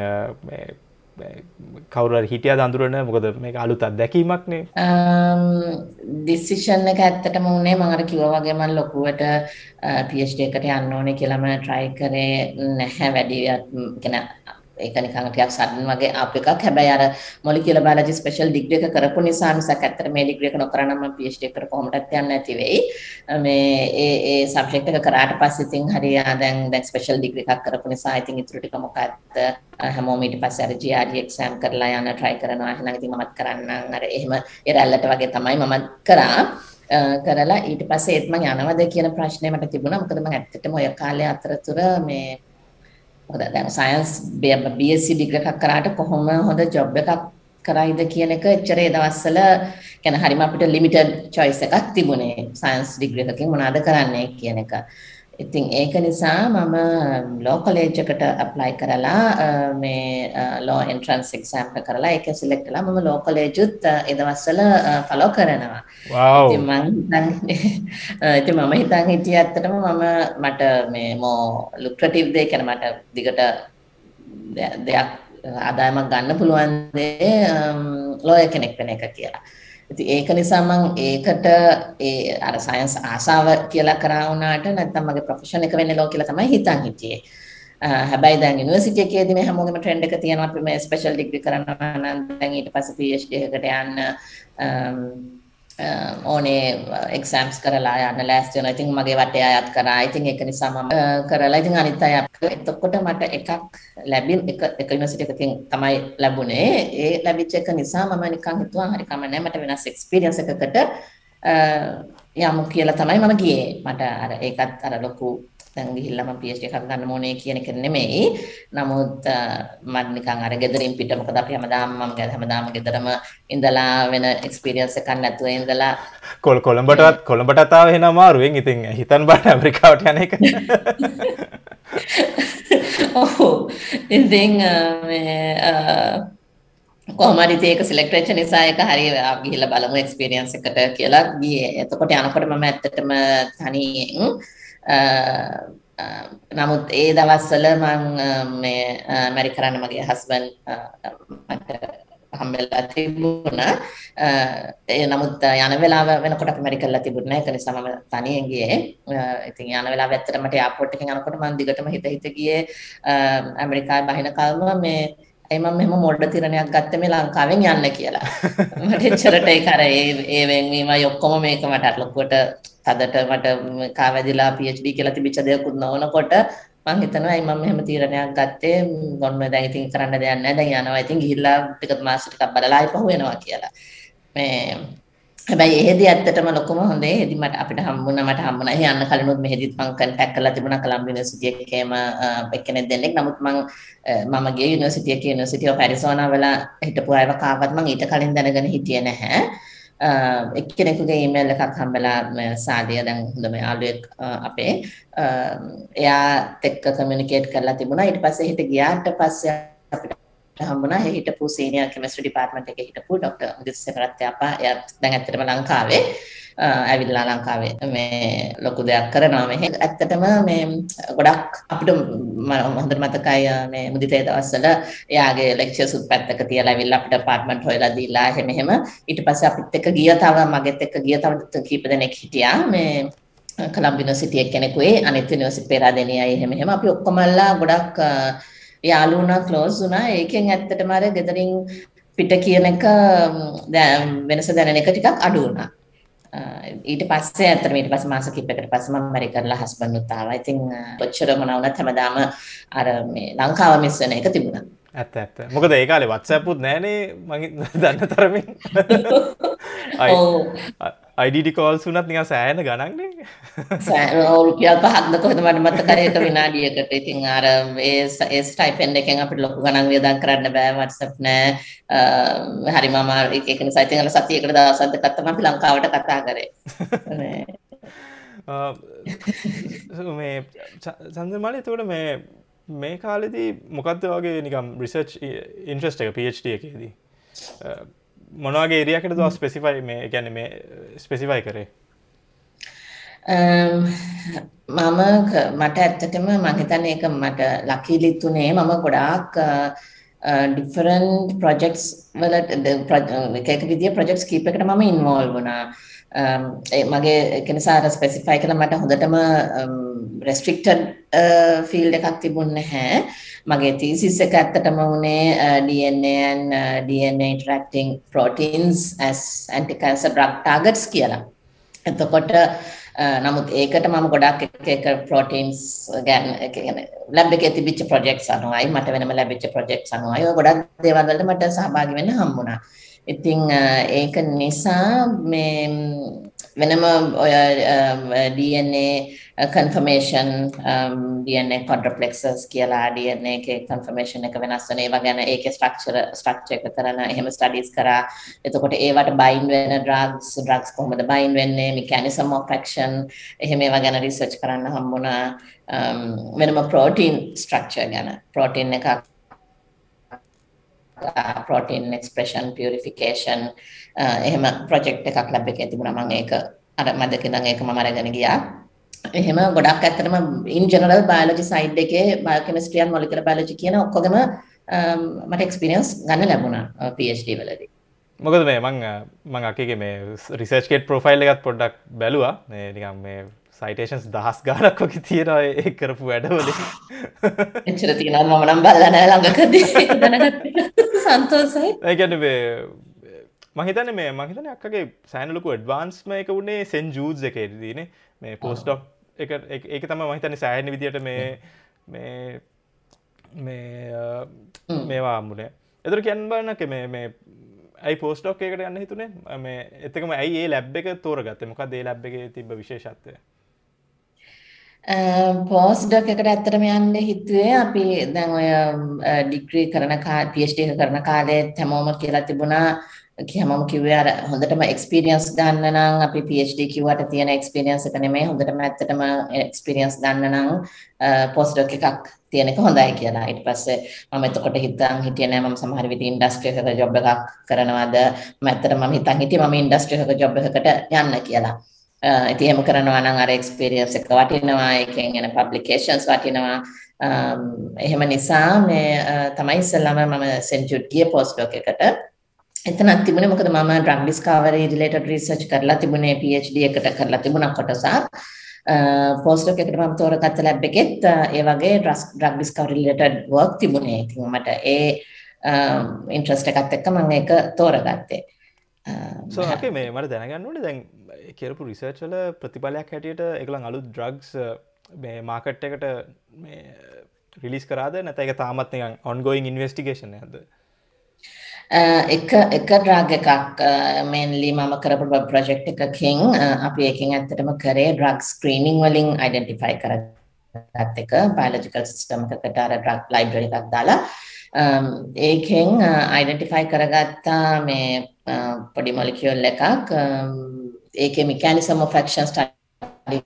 කවුර හිටිය දඳුරන මොකද මේ අලුත් අත්දැකීමක්නේ ඩිසිෂන් එක ඇත්තටම උනේ මම අර කිව්වා වගේ මම ලොකුවට PhD එකට යන්න ඕනේ කියලාම try කරේ නැහැ වැඩි يعني ඒක නිකන් ටිකක් සඩන් වගේ ආප් එකක්. හැබැයි අර මොලිකියුලර් බයොලොජි ස්පෙෂල් ඩිග්‍රී එක කරපු නිසා මිසක් ඇත්තට මේ ඩිග්‍රී එක නොකරනම් මම PhD එකට කොහොමදත් යන්නේ නැති වෙයි. මේ ඒ ඒ සබ්ජෙක්ට් එක කරාට පස්සේ ඉතින් හරි දැන් දැන් ස්පෙෂල් ඩිග්‍රී එකක් කරපු නිසා ඉතින් ඊටු ටික මොකක්ද හැමෝම ඊට පස්සේ අර GRE එක්සෑම් කරලා යන්න try කරනවා. එහෙනම් ඉතින් මමත් කරන්නම් අර එහෙම ඒ රැල්ලට වගේ තමයි මම කරා. කරලා ඊට පස්සේ ඒත් මම යනවද කියන ප්‍රශ්නේ මට තිබුණා. මොකද මම ඇත්තටම ඔය කාලේ අතරතුර මේ මොකද දැන් සයන්ස් BSc ඩිග්‍රී එකක් කරාට කොහොම හොඳ ජොබ් එකක් කරයිද කියන එක එච්චර ඒ දවස්වල කියන්නේ හරිම අපිට ලිමිටඩ් choice එකක් තිබුණේ සයන්ස් ඩිග්‍රී එකකින් මොනවද කරන්නේ කියන එක. ඉතින් ඒක නිසා මම ලෝ කොලේජ් එකට ඇප්ලයි කරලා මේ ලෝ එන්ට්‍රන්ස් එක්සෑම් එක කරලා ඒක සිලෙක්ට් කළා මම ලෝ කොලේජුත් ඒ දවස්වල ෆලෝ කරනවා. වව්. ඉතින් මම ඉතින් මම හිතන් හිටියේ ඇත්තටම මම මට මේ මෝ ලුක්‍රටිව් දෙයක් කියන මට දිගට දෙයක් ආදායමක් ගන්න පුළුවන් දේ ලෝයර් කෙනෙක් වෙන එක කියලා. ඉතින් ඒක නිසා මම ඒකට ඒ අර සයන්ස් ආසාව කියලා කරා වුණාට නැත්නම් මගේ ප්‍රොෆෙෂන් එක වෙන්නේ ලෝ කියලා තමයි හිතන් හිටියේ. හැබැයි දැන් යුනිවර්සිටි එකේදී මේ හැමෝගෙම ට්‍රෙන්ඩ් එක තියෙනවා අපි මේ ස්පෙෂල් ඩිග්‍රී කරනවා නම් දැන් ඊට පස්සේ PhD එකකට යන්න Um, ඕනේ uh, එක්සෑම්ස් කරලා යන්න ලෑස්ති වෙනවා. ඉතින් මගේ වටේ අයත් කරා. ඉතින් ඒක නිසා මම uh, කරලා ඉතින් අනිත් අය එතකොට මට එකක් ලැබින් එක එක යුනිවර්සිටි එකකින් තමයි ලැබුණේ. ඒ ලැබිච්ච එක නිසා මම නිකන් හිතුවා හරි කමන්නේ මට වෙනස් එක්ස්පීරියන්ස් එකකට uh, යමු කියලා තමයි මම ගියේ. මට අර ඒකත් අර ලොකු දැන් ගිහිල්ලා මම PhD එකක් ගන්න ඕනේ කියන එක නෙමෙයි. නමුත් මම නිකන් අර ගෙදරින් පිට මොකද අපි හැමදාම මම හැමදාම ගෙදරම ඉඳලා වෙන එක්ස්පීරියන්ස් එකක් නැතුව ඉඳලා කොල් කොළඹටත් කොළඹටත් ආව එහෙනම් අමාරුවෙන් ඉතින් හිතන් බලන්න ඇමරිකාවට යන එක. ඔව්. ඉතින් මේ කොහමරි ඒක සිලෙක්ට් වෙච්ච නිසා ඒක හරිය ගිහිල්ලා බලමු එක්ස්පීරියන්ස් එකට කියලා ගියේ. එතකොට යනකොට මම ඇත්තටම තනියෙන් නමුත් ඒ දවස්වල මං මේ මැරි කරන්න මගේ හස්බන් මට හම්බෙලා තිබුණා. ඒ නමුත් යන වෙලාව වෙනකොට අපි මැරි කරලා තිබුණේ නැහැ. ඒක නිසා මම තනියෙන් ගියේ. ඉතින් යන වෙලාව ඇත්තට මට එයාපෝට් එකෙන් යනකොට මම දිගටම හිත හිත ගියේ. ඇමරිකාවේ බහින කල්ම මේ ඒ මම මෙහෙම මොඩ තිරණයක් ගත්තේ මේ ලංකාවෙන් යන්න කියලා. මට එච්චරට ඒක අර ඒ ඒ වෙන්වීමයි ඔක්කොම මේක මට ලොකුවට තදට මට කාවැදිලා PhD කියලා තිබිච්ච දෙයක්වත් නොවනකොට මං හිතනවා අයි මම මෙහෙම තීරණයක් ගත්තේ මොන්න දැන් ඉතින් කරන්න දෙයක් නැහැ දැන් යනවා ඉතින් ගිහිල්ලා ටික මාස ටිකක් බලලා ආයි පහු වෙනවා කියලා. මේ හැබැයි එහෙදි ඇත්තටම ලොකුම හොඳේ එහෙදි මට අපිට හම්බුණා මට හම්බුණා. එහෙ යන්න කලිනුත් මෙහෙදිත් මං කන්ටැක්ට් කරලා තිබුණා කොලම්බියා යුනිවර්සිටි එකේම එක්කෙනෙක් දෙන්නෙක්. නමුත් මං මම ගිය යුනිවර්සිටි එකේ යුනිවර්සිටි ඔෆ් ඇරිසෝනා වල හිටපු අයව කාවත් මං ඊට කලින් දැනගෙන හිටියේ නැහැ. එක්කෙනෙකුගේ ඊමේල් එකක් හම්බෙලා සාදිය දැන් හොඳම යාළුවෙක් අපේ. එයාත් එක්ක කමියුනිකේට් කරලා තිබුණා. ඊට පස්සේ හිට ගියාට පස්සේ අපිට හම්බුණා ඒ හිටපු සීනියර් කෙමිස්ට්‍රි ඩිපාර්ට්මන්ට් එකේ හිටපු ඩොක්ටර් අමුදිස් සෙනරත්යපා එයාත් දැන් ඇත්තටම ලංකාවේ ඇවිල්ලා ලංකාවේ මේ ලොකු දෙයක් කරනවා මෙහෙ. ඇත්තටම මේ ගොඩක් අපිට හොඳට මතකයි මේ මුදිතේ දවස්වල එයාගේ ලෙක්චර්ස් උත් පැත්තක තියලා ඇවිල්ලා අපිට අපාර්ට්මන්ට් හොයලා දීලා එහෙම එහෙම. ඊට පස්සේ අපිත් එක්ක ගිය තව මගෙත් එක්ක ගිය තව කීප දෙනෙක් හිටියා. මේ කොළඹ යුනිවර්සිටි එකේ කෙනෙකුයි අනිත් යුනිවර්සිටි පෙරාදෙනියයි එහෙම එහෙම. අපි ඔක්කොමලා ගොඩක් යාළු වුණා ක්ලෝස් වුණා ඒකෙන් ඇත්තටම අර ගෙදරින් පිට කියන එක වෙනස දැනෙන එක ටිකක් අඩු වුණා ඊට පස්සේ ඇත්තටම ඊට පස්සේ මාස කිහිපයකට පස්සේ මම ඇමරිකාවල හස්බන්ඩ් උත් ආවා. ඉතින් කොච්චර මොන වුණත් හැමදාම අර මේ ලංකාව මිස් වෙන එක තිබුණා. ඇත්ත ඇත්ත. මොකද ඒ කාලේ WhatsApp උත් නැහනේ මම දන්න තරමින්. අයිඩ කෝල් සුනත් නික සෑන ගණන්නේ. රුපියල් පහක්ද කොහද මට මතකරයක විනාඩියකට. ඉතින් අර ඒ ස්ටයිපෙන්ඩ එකෙන් අපට ලොකු ගණන් වියදන් කරන්න බෑ. වටසප් නෑ. හරි මම එකන සයිතිංහල සතියකට දවසද කත්තම අපි ලංකාවට කතා කරේ. මේ සන්දමාලය එතකොට මේ මේ කාලෙදී මොකක්ද වගේ නිකම් රිසර්ච් ඉන්ට්‍රස්ට එක පD එකේදී? මොනවාගේ ඒරියකට දව ස්පෙසිෆයි මේ ගැන මේ ස්පෙසිෆයි කරේ? මම මට ඇත්තටම මහිතන එක මට ලකීලිත්තුනේ මම ගොඩාක් ඩිෆරන්් ප්‍රජෙක්ස් වලට එක විදිිය ප්‍රජෙක්ස් කීපකට මම ඉන්වෝල් වුණා Um, eh, මගේ එකනිසාර ස්පෙසිෆයි කළ මට හොඳටම um, රෙස්ට්‍රික්ටඩ් ෆිල්ඩ uh, එකක් තිබුන්න හැ මගේ තීසිස් එක ඇත්තටම වුණේ uh, DNA and uh, DNA interacting proteins as anti-cancer drug targets කියලා. එතකොට නමුත් ඒකට මම ගොඩක් එක එක ප්‍රෝටීන්ස් ගැන ලැබ් එකේ තිබිච්ච ප්‍රොජෙක්ට්ස් අනුවයි මට වෙනම ලැබිච්ච ප්‍රොජෙක්ට්ස් අනුවයි ගොඩක් දේවල් වලට මට සහභාගී වෙන්න හම්බුණා. ඉතින් ඒක නිසා මේ වෙනම ඔය DNA කන්ෆර්මේෂන් DNA කොඩ්‍රප්ලෙක්සස් කියලා DNA එකේ කන්ෆර්මේෂන් එක වෙනස් වෙන ඒවා ගැන ඒකේ ස්ට්‍රක්චර් ස්ට්‍රක්චර් එක කරන එහෙම ස්ටඩීස් කරා. එතකොට ඒවට බයින්ඩ් වෙන ඩ්‍රග්ස් ඩ්‍රග්ස් කොහොමද බයින්ඩ් වෙන්නේ මෙකැනිසම් ඔෆ් ඇක්ෂන් එහෙම ඒවා ගැන රිසර්ච් කරන්න හම්බුණා. වෙනම ප්‍රෝටීන් ස්ට්‍රක්චර් ගැන. ප්‍රෝටීන් එකක් ප්‍රෝටීන් එක්ස්ප්‍රෙෂන් පියරිෆිකේෂන් එහෙම ප්‍රොජෙක්ට් එකක් ලැබ් එකේ තිබුණා. මම ඒක අර මැදක ඉඳන් ඒක මම අරගෙන ගියා. එහෙම ගොඩක් ඇත්තටම ඉන් ජෙනරල් බයෝලොජි සයිඩ් එකේ බයෝකෙමිස්ට්‍රි and මොලිකියුලර් බයෝලොජි කියන ඔක්කොගම um, මට එක්ස්පීරියන්ස් ගන්න ලැබුණා uh, PhD වලදී. මොකද මේ මං මං අකගේ මේ රිසර්ච් කේට් ප්‍රොෆයිල් එකත් පොඩ්ඩක් බැලුවා. මේ නිකම් මේ සයිටේෂන්ස් දහස් ගානක් වගේ තියෙනවා ඒ කරපු වැඩවලින්. එච්චර තියෙනවා මම නම් බලලා නැහැ ළඟකදී. දැනගත්තා. සන්තෝෂයි. ඒ කියන්නේ මේ මහිතන මේ මහිතන අක්කගේ සෑනලකු ඩ්වාන්ස්ම එක වුණේ සෙන් ජූස් එකේදීනේ මේ පෝස්ටොක් එක ඒක තම මහිතන සෑහන විදියට මේ මේ මේ මේවා අම්මුණේ එතුර කියන්බන්නක මේ මේ ඇයි පෝස්ටෝක් එකට යන්න හිතුනේ? මේ එතකම ඇයි ඒ ලැබ් එක තෝරගත්ත? මොකක් දේ ලැබ් එක තිබ විශේෂත්වය Uh, පෝස්්ඩක් එකට ඇත්තරම යන්න හිතුවේ අපි දැන් ඔය uh, ඩිග්‍රී කරන පD කරන කාලේ තැමෝම කියලා තිබුණා හැමෝම කිව්වේ අර හොඳටම එක්ස්පීරියන්ස් ගන්න නම් අපි PhD කිව්වට තියෙන එක්ස්පීරියන්ස් එක නෙමෙයි හොඳටම ඇත්තටම එක්ස්පීරියන්ස් ගන්න නම් uh, පෝස්ට් ඩොක් එකක් තියෙන එක හොඳයි කියලා. ඊට පස්සේ මම එතකොට හිතන් හිටියේ නෑ මම සමහර විට ඉන්ඩස්ට්‍රි එකක ජොබ් එකක් කරනවාද මම ඇත්තටම මම හිතන් හිටියේ මම ඉන්ඩස්ට්‍රි එකක ජොබ් එකකට යන්න කියලා. Uh, ඉතින් එහෙම කරනවා නම් අර එක්ස්පීරියන්ස් එක වටිනවා ඒකෙන් එන පබ්ලිකේෂන්ස් වටිනවා um, එහෙම නිසා මේ uh, තමයි ඉස්සෙල්ලාම මම සෙන්චුට් ගිය පෝස්ට් ඩොක් එකට එතනක් තිබුණේ මොකද මම ඩ්‍රග් ඩිස්කවරි රිලේටඩ් රිසර්ච් කරලා තිබුණේ PhD එකට කරලා තිබුණා කොටසක් uh, පෝස්ට් එකකට මම තෝරගත්ත ලැබ් එකෙත් ඒ වගේ ඩ්‍රග් ඩිස්කවරි රිලේටඩ් වර්ක් තිබුණේ. ඉතින් මට ඒ um, ඉන්ට්‍රස්ට් එකත් එක්ක මම ඒක තෝරගත්තේ. සෝක මේ මට දැනගන්නට දැන් කියරපු රිසර්ච් වල ප්‍රතිඵලයක් හැටියට එකලං අලුත් ඩ්‍රග්ස් මේ මාකට් එකට රිලිස් කරාද? නැත එක තාමත් ඔන්ගෝයින් ඉන්වස්ටිගේෂන් ඇද එක එක ඩ්‍රග් එකක් මේන්ලි මම කරපු ප්‍රොජෙක්ට් එකකින් අපි ඒකෙන් ඇත්තටම කරේ ඩ්‍රග් ස්ක්‍රීනිං වලින් අයිඩෙන්ටිෆයි කරගත් එක බයොලොජිකල් සිස්ටම් එකකට අර ඩ්‍රග් ලයිබ්‍රරි එකක් දාලා. ඒකෙන් අයිඩෙන්ටිෆයි කරගත්තා මේ පොඩි මොලිකියුල් එකක් ඒකේ මෙකැනිසම් ඔෆ් ඇක්ෂන් ස්ටඩි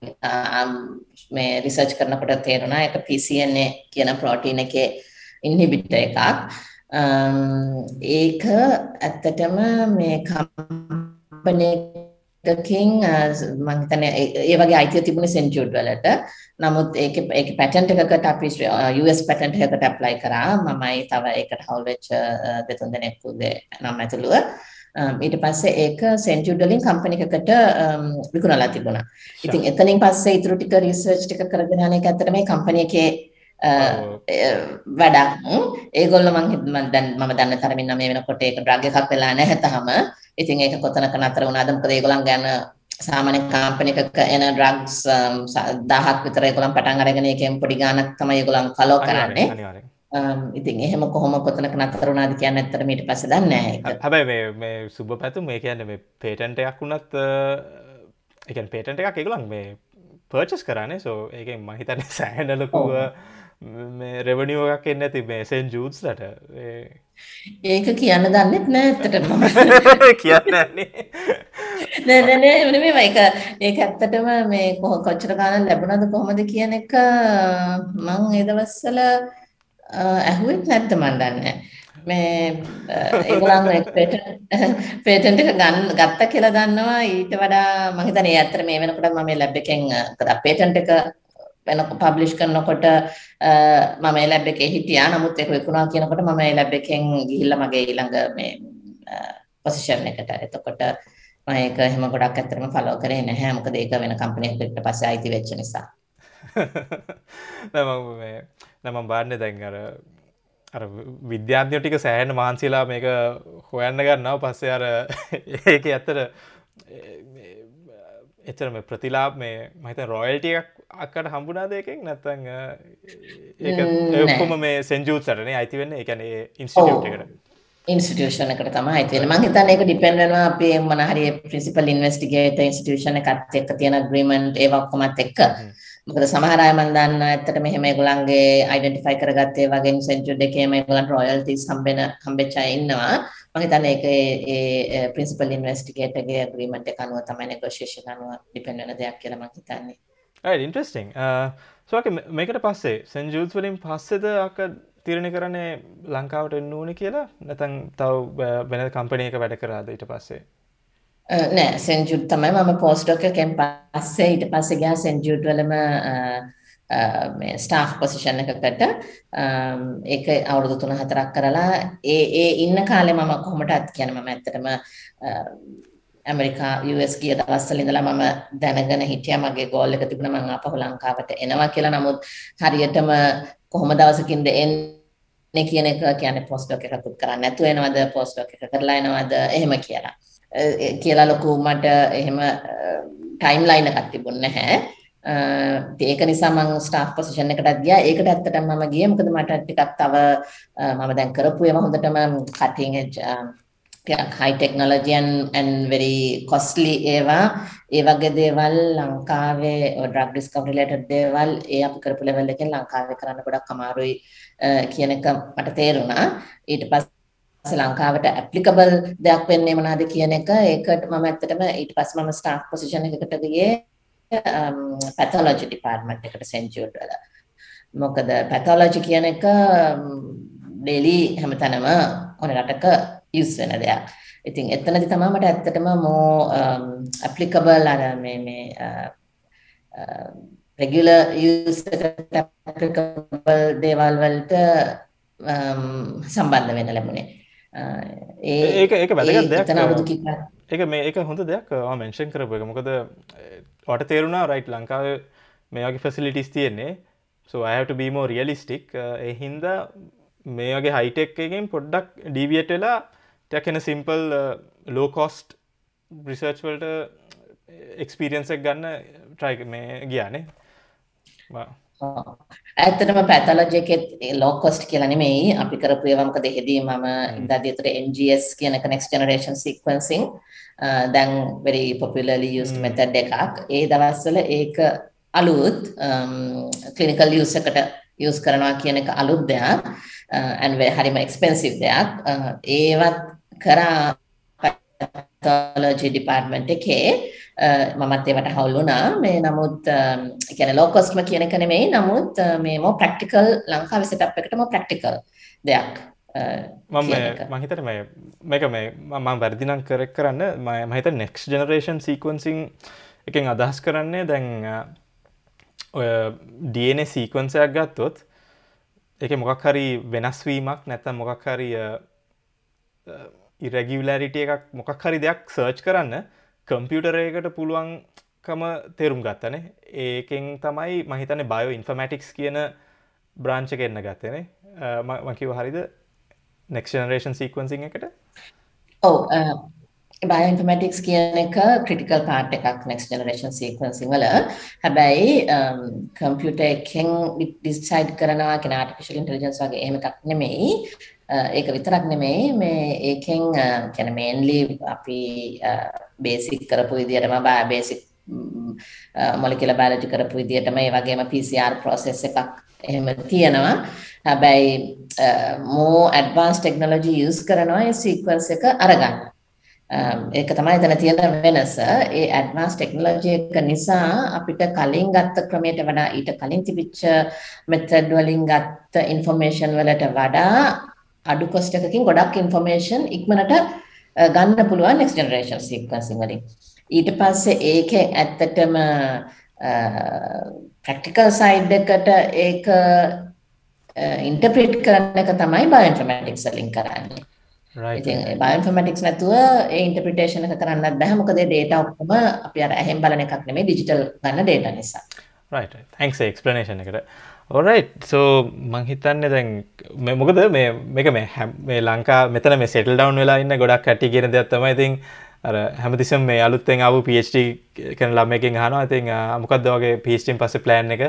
මේ රිසර්ච් කරනකොට තේරුණා ඒක PCNA කියන ප්‍රෝටීන් එකේ ඉන්හිබිටර් එකක් um, ඒක ඇත්තටම මේ කම්පනි එකකින් uh, මම හිතන්නේ ඒ වගේ අයිතිය තිබුණේ සෙන්චුඩ් වලට. නමුත් ඒකේ ඒකේ පැටන්ට් එකකට අපි uh, US පැටන්ට් එකකට ඇප්ලයි කරා. මමයි තව ඒකට හවුල් වෙච්ච uh, දෙතුන් දෙනෙකුගේ නම ඇතුළුව. ඊට පස්සේ ඒක සෙන්චුඩ් වලින් කම්පැනි එකකට විකුණලා තිබුණා. ඉතින් එතනින් පස්සේ ඊටු ටික රිසර්ච් ටික කරගෙන යන එක ඇත්තට මේ කම්පැනි එකේ වැඩක් ඒගොල්ලෝ මං මම දැන් මම දන්න තරමින් නම් මේ වෙනකොට ඒක ඩ්‍රග් එකක් වෙලා නැහැ තාම. ඉතින් ඒක කොතනක නතර වුණාද මොකද ඒගොල්ලන් ගැන සාමාන්‍ය කම්පැනි එකක එන ඩ්‍රග්ස් 1000ක් විතර ඒගොල්ලන් පටන් අරගෙන ඒකෙන් පොඩි ගාණක් තමයි ඒගොල්ලන් කලෝ කරන්නේ. ඉතින් එහෙම කොහොම කොතනක නතර වුණාද කියන්නේ ඇත්තට ඊට පස්සේ දන්නේ නැහැ. හැබැයි මේ මේ සුබ පැතුම් මේ කියන්නේ මේ පේටන්ට් එකක් වුණත් ඒ කියන්නේ පේටන්ට් එකක් ඒගොල්ලන් මේ පර්චස් කරන්නේ සෝ ඒකෙන් මම හිතන්නේ සෑහෙන ලොකු මේ රෙවනිුවක් එන්න ඇති මේ සෙන් ජූත්ස්ලට ඒක කියන්න දන්නෙත් නෑ ඇත්තට මම කියන්න නෑ නෑ මේ ඒක ඒක ඇත්තටම මේ කොච්චර කාලයක් ලැබුණාද කොහොමද කියන එක මම ඒ දවස්වල ඇහුවෙත් නැද්ද මන් දන්නේ මේ ඒගොල්ලන් පේටන්ට් එක ගන්න ගත්තා කියලා දන්නවා. ඊට වඩා මම හිතන්නේ ඇත්තට මේ වෙනකොට මම මේ ලැබ් එකෙන් පේටන්ට් එක වෙන පබ්ලිෂ් කරනකොට මම මේ ලැබ් එකේ හිටියා. නමුත් ඒක විකුණා කියනකොට මම මේ ලැබ් එකෙන් ගිහිල්ලා මගේ ඊළඟ මේ පොසිෂන් එකට. එතකොට මම ඒක එහෙම ගොඩක් ඇත්තටම ෆලෝ කරේ නැහැ. මොකද ඒක වෙන කම්පැනි එකකට පස්සේ අයිති වෙච්ච නිසා. නෑ මම මේ නෑ මම බාන්නේ දැන් අර අර විද්‍යාඥයෝ ටික සෑහෙන මහන්සිලා මේක හොයන්න ගන්නවා. පස්සේ අර ඒක ඇත්තට එතර මේ ප්‍රතිලාබ් මේ මහිත රොයල්ටියක් අක්කට හම්බුනා දෙකින් නැත්තං ඒකොම මේ සෙන්ජූත් සටනේ අයිති වෙන්න? එකන ඉන්ස්ටියට එකට. තමයි අයිති වෙන මං හිතන්නේ ඒක ඩිපෙන්ඩ් වෙනවා අපේ මොන හරි ප්‍රින්සිපල් ඉන්වෙස්ටිගේටර් ඉන්ස්ටිටියුෂන් එකත් එක්ක තියෙන ඇග්‍රීමන්ට් ඒවා ඔක්කොමත් එක්ක මොකද සමහර අය මම දන්නවා ඇත්තට මෙහෙම ඒගොල්ලන්ගේ අයිඩෙන්ටිෆයි කරගත්තේ වගේ සෙන්චුර් දෙකේම ඒගොල්ලන්ට රොයල්ටිස් හම්බෙන හම්බෙච්ච අය ඉන්නවා. මම හිතන්නේ ඒක ඒ ප්‍රින්සිපල් ඉන්වෙස්ටිගේටර්ගේ ඇග්‍රීමන්ට් එක අනුව තමයි නෙගෝෂියේෂන් අනුව ඩිපෙන්ඩ් වෙන දෙයක් කියලා මම හිතන්නේ. Right interesting. Uh, සෝක මේකට පස්සේ සෙන්ජූස් වලින් පස්සේද අක තීරණය කරන්නේ ලංකාවට එන්න ඕනේ කියලා? නැත්නම් තව uh, වෙන කම්පැනි එක වැඩ කරාද ඊට පස්සේ? නෑ සෙන්ජුඩ් තමයි මම පෝස්ට් ඩොක් එකෙන් පස්සේ ඊට පස්සේ ගියා සෙන්ජුඩ් වලම මේ ස්ටාෆ් පොසිෂන් එකකට. ඒක අවුරුදු 3-4ක් කරලා ඒ ඒ ඉන්න කාලේ මම කොහොමදත් කියන්නේ මම ඇත්තටම ඇමරිකා US ගිය දවස්වල ඉඳලා මම දැනගෙන හිටියා මගේ ගෝල් එක තිබුණා මම ආපහු ලංකාවට එනවා කියලා. නමුත් හරියටම කොහොම දවසකින්ද එන්නේ කියන එක කියන්නේ පෝස්ට් ඩොක් එකකුත් කරන්නේ නැතුව එනවද? පෝස්ට් ඩොක් එක කරලා එනවද? එහෙම කියලා. කියලා ලොකු මට එහෙම ටයිම් ලයින් එකක් තිබුණේ නැහැ. ඒක නිසා මම ස්ටාෆ් පොසිෂන් එකටත් ගියා. ඒකට ඇත්තටම මම ගියේ මොකද මට ටිකක් තව මම දැන් කරපු ඒවා හොඳටම cutting edge high technology and and very costly ඒවා ඒ වගේ දේවල් ලංකාවේ drug discovery related දේවල් ඒ අපි කරපු level එකෙන් ලංකාවේ කරන්න ගොඩක් අමාරුයි කියන එක මට තේරුණා. ඊට පස්සේ ලංකාවට ඇප්ලිකබල් දෙයක් වෙන්නේ මොනවද කියන එක ඒකට මම ඇත්තටම ඊට පස්සේ මම ස්ටාෆ් පොසිෂන් එකකට ගියේ um, පැතොලොජි ඩිපාර්ට්මන්ට් එකට සෙන්චුර්ඩ් වල. මොකද පැතොලොජි කියන එක um, ඩේලි හැමතැනම ඕන රටක යූස් වෙන දෙයක්. ඉතින් එතනදි තමයි මට ඇත්තටම මෝ ඇප්ලිකබල් um, අර මේ මේ uh, uh, රෙගියුලර් යූස් එකට ඇප්ලිකබල් දේවල් වලට සම්බන්ධ වෙන්න ලැබුණේ. ඒක ඒක වැදගත් දෙයක් ඒක මේ ඒක හොඳ දෙයක් මෙන්ෂන් කරපු එක. මොකද ඔට තේරුණා රයිට් ලංකාව මේගේ ෆැසිලිටිස් තියෙන්නේ. සෝ අයට බීමෝ රියලිස්ටික් එහින්ද මේ වගේ හයිටෙක් එකෙන් පොඩ්ඩක් ඩීවියට වෙලා ටැකෙන සිම්පල් ලෝකෝස්ට් රිසර්ච් වලට එක්ස්පිරියන්සක් ගන්න ට්‍රයි මේ ගියානේ ඇත්තටම පැතොලොජි එකෙත් ලෝ කොස්ට් කියලා නෙමෙයි. අපි කරපු ඒවා මොකද එහෙදී මම ඉඳදී උතර NGS කියන next generation sequencing දැන් very popularly used method එකක්. ඒ දවස්වල ඒක අලුත් clinical use එකට use කරනවා කියන එක අලුත් දෙයක්. and හරිම expensive දෙයක්. ඒවත් කරා පැතොලොජි ඩිපාර්ට්මන්ට් එකේ මමත් ඒවට හවුල් වුණා. මේ නමුත් කියන්නේ ලෝ කොස්ට්ම කියන එක නෙමෙයි. නමුත් මේ මෝ ප්‍රැක්ටිකල් ලංකාවේ සෙටප් එකට මෝ ප්‍රැක්ටිකල් දෙයක් මම මහිතට මේ මේක මේ මම වැරදිනම් කරෙක් කරන්න මහිත නෙක්ස් ජනරේෂන් සීකවන්සිං එකෙන් අදහස් කරන්නේ දැන් ඔය DNA සීකවන්සයක් ගත්තොත් එක මොකක් හරි වෙනස්වීමක් නැත මොකක් හරි ඉරැගියලරිට එකක් මොකක් හරි දෙයක් සර්ච් කරන්න කම්පියුටරයකට පුළුවන්කම තේරුම් ගත්තනේ. ඒකෙන් තමයි මහිතන බයෝ ඉන්ෆමටික්ස් කියන බ්‍රාංච එන්න ගත්තනේ මකිව හරිද? නෙක්ෂනරේෂන් සීකවන්සිං එකට? ඔව බයන්ෆමටික්ස් කියන එක ක්‍රටිකල් පාට් එකක් නෙක්ස් ජනරේෂන් සීකවන්සිං වල. හැබැයි කම්පියුට එකෙන් ඩිස්යිඩ් කරනවා කෙන ආටිෆිශල් ඉන්ටලිජන්ස් වගේ එහෙම එකක් නෙමෙයි. ඒක විතරක් නෙමෙයි මේ ඒකෙන් කැන මේන්ලි අපි බේසික් කරපු විදිහටම බේසික් මොලිකියුලර් බයොලොජි කරපු විදිහටම ඒ වගේම PCR process එකක් එහෙම තියෙනවා. හැබැයි මෝ ඇඩ්වාන්ස් ටෙක්නොලොජි යූස් කරනවා ඒ සීක්වන්ස් එක අරගන්න. ඒක තමයි එතන තියෙන වෙනස. ඒ ඇඩ්වාන්ස් ටෙක්නොලොජි එක නිසා අපිට කලින් ගත්ත ක්‍රමයට වඩා ඊට කලින් තිබිච්ච මෙතඩ් වලින් ගත්ත ඉන්ෆර්මේෂන් වලට වඩා අඩු කොස්ට් එකකින් ගොඩක් ඉන්ෆර්මේෂන් ඉක්මනට ගන්න පුළුවන් next generation sequencing වලින්. ඊට පස්සේ ඒකේ ඇත්තටම ප්‍රැක්ටිකල් සයිඩ් එකට ඒක ඉන්ටර්ප්‍රීට් කරන එක තමයි බයෝඉන්ෆර්මැටික්ස් වලින් කරන්නේ. ඉතින් බයෝඉන්ෆර්මැටික්ස් නැතුව ඒ ඉන්ටර්ප්‍රිටේෂන් එක කරන්නත් බෑ මොකද ඒ data ඔක්කොම අපි අර ඇහෙන් බලන එකක් නෙමෙයි ඩිජිටල් ගන්න data නිසා. right right thanks explanation එකට. Alright so මං හිතන්නේ දැන් මොකද? මේ මේක මේ මේ ලංකා මෙතන මේ සෙටල් ඩවුන් වෙලා ඉන්න ගොඩක් කට්ටිය කියන දෙයක් තමයි. ඉතින් අර හැමතිස්සම මේ අලුත්තෙන් ආපු PhD කරන ළමයෙක්ගෙන් අහනවා. ඉතින් මොකද්ද වගේ PhD පස්සේ ප්ලෑන් එක?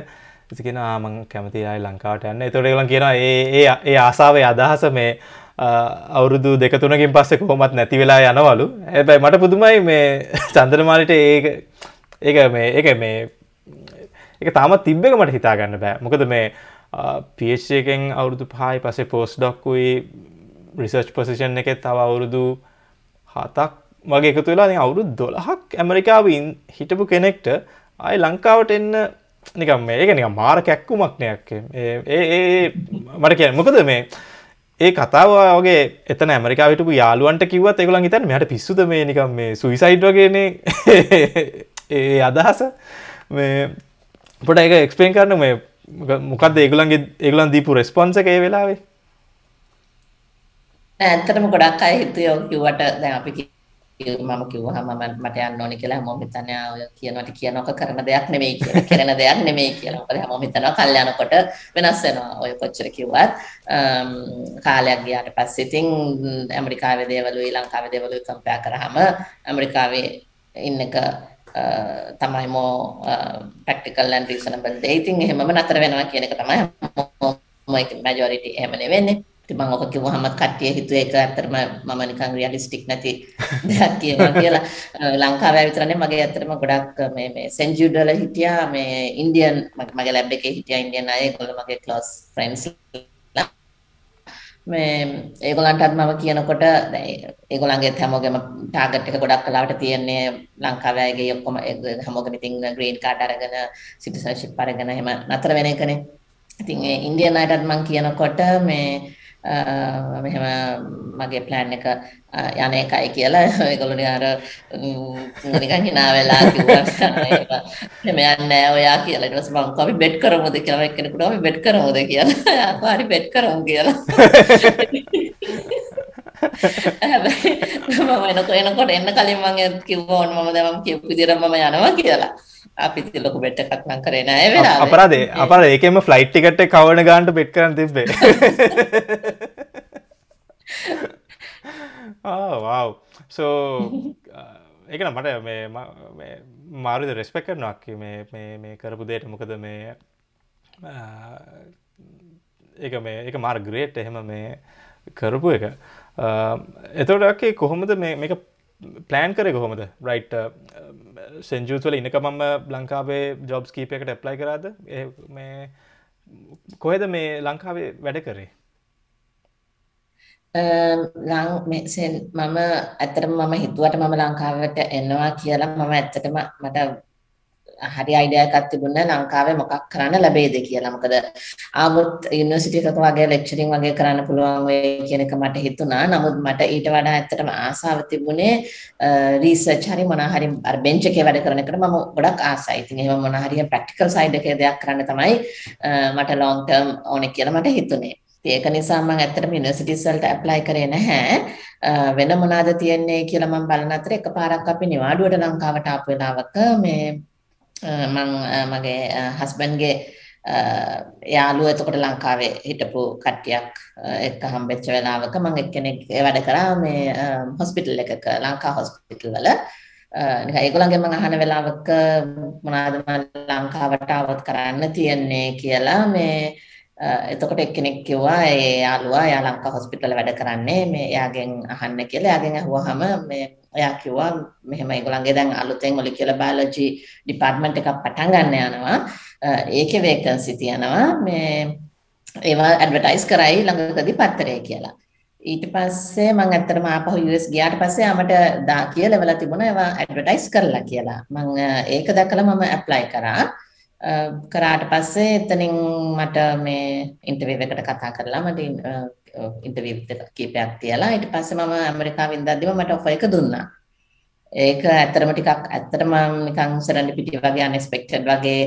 ඉතින් කියනවා මං කැමතියි ආයි ලංකාවට යන්න. ඒතකොට ඒගොල්ලන් කියනවා ඒ ඒ ඒ ආසාවේ අදහස මේ අවුරුදු දෙක තුනකින් පස්සේ කොහොමත් නැති වෙලා යනවලු. හැබැයි මට පුදුමයි මේ චන්ද්‍රමාලිට ඒක ඒක මේ ඒක මේ ඒක තාමත් තිබ්බ එක මට හිතා ගන්න බෑ. මොකද මේ PhD එකෙන් අවුරුදු 5යි පස්සේ පෝස්ට් ඩොක් උයි රිසර්ච් පොසිෂන් එකේ තව අවුරුදු 7ක් වගේ එකතු වෙලා දැන් අවුරුදු 12ක් ඇමරිකාවේ හිටපු කෙනෙක්ට ආයි ලංකාවට එන්න නිකන් මේ ඒක නිකන් මාර කැක්කුමක් නයක් ඒ ඒ මට කියන්නේ මොකද මේ ඒ කතාව වගේ එතන ඇමරිකාවට හිටපු යාළුවන්ට කිව්වත් ඒගොල්ලන් හිතන්නේ මෙයාට පිස්සුද මේ නිකන් මේ සුයිසයිඩ් වගේනේ. ඒ අදහස. මේ පොඩ ඒක එක්ස්පලේන් කරන්න මේ මොකක්ද ඒගොල්ලන්ගේ ඒගොල්ලන් දීපු රෙස්පොන්ස් එක ඒ වෙලාවේ ඇත්තටම ගොඩක් අය හිතුවේ කිව්වට දැන් අපි මම කිව්වහම මට යන්න ඕනේ කියලා හැමෝම හිතන්නේ ඔය කියනවට කියනක කරන දෙයක් නෙමෙයි කියලා කරන දෙයක් නෙමෙයි කියලා. මොකද හැමෝම හිතනවා කල් යනකොට වෙනස් වෙනවා. ඔය කොච්චර කිව්වත් කාලයක් ගියාට පස්සේ ඉතින් ඇමරිකාවේ දේවලුයි ලංකාවේ දේවලුයි කම්පෙයාර් කරාම ඇමරිකාවේ ඉන්න එක තමයි මෝ ප්‍රැක්ටිකල් ඇන්ඩ් රීසනබල් දේ. ඉතින් එහෙමම නතර වෙනවා කියන එක තමයි හැමෝම මැජොරිටි එහෙම නෙවෙන්නේ. ඉතින් මම ඔක කිව්වහම කට්ටිය හිතුවේ ඒක ඇත්තටම මම නිකන් රියලිස්ටික් නැති දෙයක් කියනවා කියලා. ලංකාවේ විතරනේ මගේ ඇත්තටම ගොඩක් මේ මේ සෙන්ට් ජූඩ් වල හිටියා මේ ඉන්දියන් මගේ ලැබ් එකේ හිටියා ඉන්දියන් අය ඒගොල්ලෝ මගේ ක්ලෝස් ෆ්‍රෙන්ඩ්ස් මේ ඒගොල්ලන්ටත් මම කියනකොට දැන් ඒගොල්ලන්ගේ හැමෝගෙම ටාගට් එක ගොඩක් කලාවට තියෙන්නේ ලංකාවේ අයගේ ඔක්කොම හැමෝගෙම ඉතින් ග්‍රීන් කාඩ් අරගෙන සිටිසන්ෂිප් අරගෙන එහෙම නතර වෙන එකනේ. ඉතින් ඒ ඉන්දියන් අයටත් මම කියනකොට මේ මෙහෙම මගේ ප්ලෑන් එක යන එකයි කියලා. ඒගොල්ලෝ නිකන් අර නිකන් hina වෙලා කිව්වා. එහෙම යන්නේ නැහැ ඔයා කියලා. ඊට පස්සේ මම අපි බෙට් කරමුද? කියලා එක්කෙනෙකුට අපි බෙට් කරමුද? කියලා. ආපහු හරි බෙට් කරමු කියලා. හැබැයි මම එනකොට එනකොට එන්න කලින් මම කිව්වා ඕන මම දැන් මම කියපු විදිහට මම යනවා කියලා. අපි ලොකු බෙට් එකක් නම් කරේ නෑ ඒ වෙලාවේ. අපරාධේ අපරාධ ඒකෙම ෆ්ලයිට් ටිකට් එක කවන ගානට බෙට් කරන් තිබ්බේ. ආ වව්. සෝ ඒක නම් මට මේ මාරුද රෙස්පෙක්ට් කරනවා මේ මේ මේ කරපු දෙයට මොකද මේ ඒක මේ ඒක මාර ග්‍රේට් එහෙම මේ කරපු එක. එතකොට කොහොමද මේක ප්ලෑන් කරේ කොහොමද රයිට් සෙන්ජූතුවල ඉනක මම ලංකාවේ ජොබ්ස් කීපයකට ඇප්ලයි කරාද? මේ කොහෙද මේ ලංකාවේ වැඩ කරේ? මම ඇත්තටම මම හිතුවට මම ලංකාවට එනවා කියලා මම ඇත්තටම මට හරි අයිඩියා එකක් තිබුණේ ලංකාවේ මොකක් කරන්න ලැබෙයිද කියලා. මොකද ආමුත් යුනිවර්සිටි එකක වගේ ලෙක්චරින් වගේ කරන්න පුළුවන් වෙයි කියන එක මට හිතුණා. නමුත් මට ඊට වඩා ඇත්තටම ආසාව තිබුණේ රිසර්ච් හරි මොනවා හරි අර බෙන්ච් එකේ වැඩ කරන එකට මම ගොඩක් ආසයි. ඉතින් එහෙම මොනවා හරි ප්‍රැක්ටිකල් සයිඩ් එකේ දෙයක් කරන්න තමයි මට ලොන්ග් ටර්ම් ඕනේ කියලා මට හිතුනේ. ඒක නිසා මම ඇත්තටම යුනිවර්සිටිස් වලට ඇප්ලයි කරේ නැහැ. වෙන මොනවාද තියෙන්නේ කියලා මම බලන අතර එකපාරක් අපි නිවාඩුවට ලංකාවට ආපු වෙලාවක මේ මං මගේ හස්බන්ඩ්ගේ යාළුවෝ එතකොට ලංකාවේ හිටපු කට්ටියක් එක්ක හම්බෙච්ච වෙලාවක මම එක්කෙනෙක් වැඩ කරා. මේ හොස්පිටල් එකක ලංකා හොස්පිටල් වල. නිකන් ඒගොල්ලන්ගෙන් මම අහන වෙලාවක මොනවාද මම ලංකාවට આવත් කරන්න තියන්නේ කියලා මේ එතකොට එක්කෙනෙක් කිව්වා ඒ යාළුවා එයා ලංකා හොස්පිටල් වැඩ කරන්නේ. මේ එයාගෙන් අහන්න කියලා. එයාගෙන් අහුවාම මේ එයා කිව්වා මෙහෙම ඒගොල්ලන්ගේ දැන් අලුතෙන් මොලිකියුලර් බයොලොජි ඩිපාර්ට්මන්ට් එකක් පටන් ගන්න යනවා. ඒකේ වේකන්සි තියෙනවා. මේ ඒවා ඇඩ්වර්ටයිස් කරයි ළඟකදී පත්තරේ කියලා. ඊට පස්සේ මම ඇත්තටම ආපහු US ගියාට පස්සේ ආමට දා කියලා වෙලා තිබුණා ඒවා ඇඩ්වර්ටයිස් කරලා කියලා. මම ඒක දැකලා මම ඇප්ලයි කරා. කරාට පස්සේ එතනින් මට මේ ඉන්ටර්විව් එකට කතා කරලා මට ඉන්ටර්විව් කීපයක් තියලා ඊට පස්සේ මම ඇමරිකාවෙන් ඉඳද්දිම මට ඔෆර් එක දුන්නා. ඒක ඇත්තටම ටිකක් ඇත්තටම නිකන් සරන්ඩිපිටි වගේ අන්එක්ස්පෙක්ටඩ් වගේ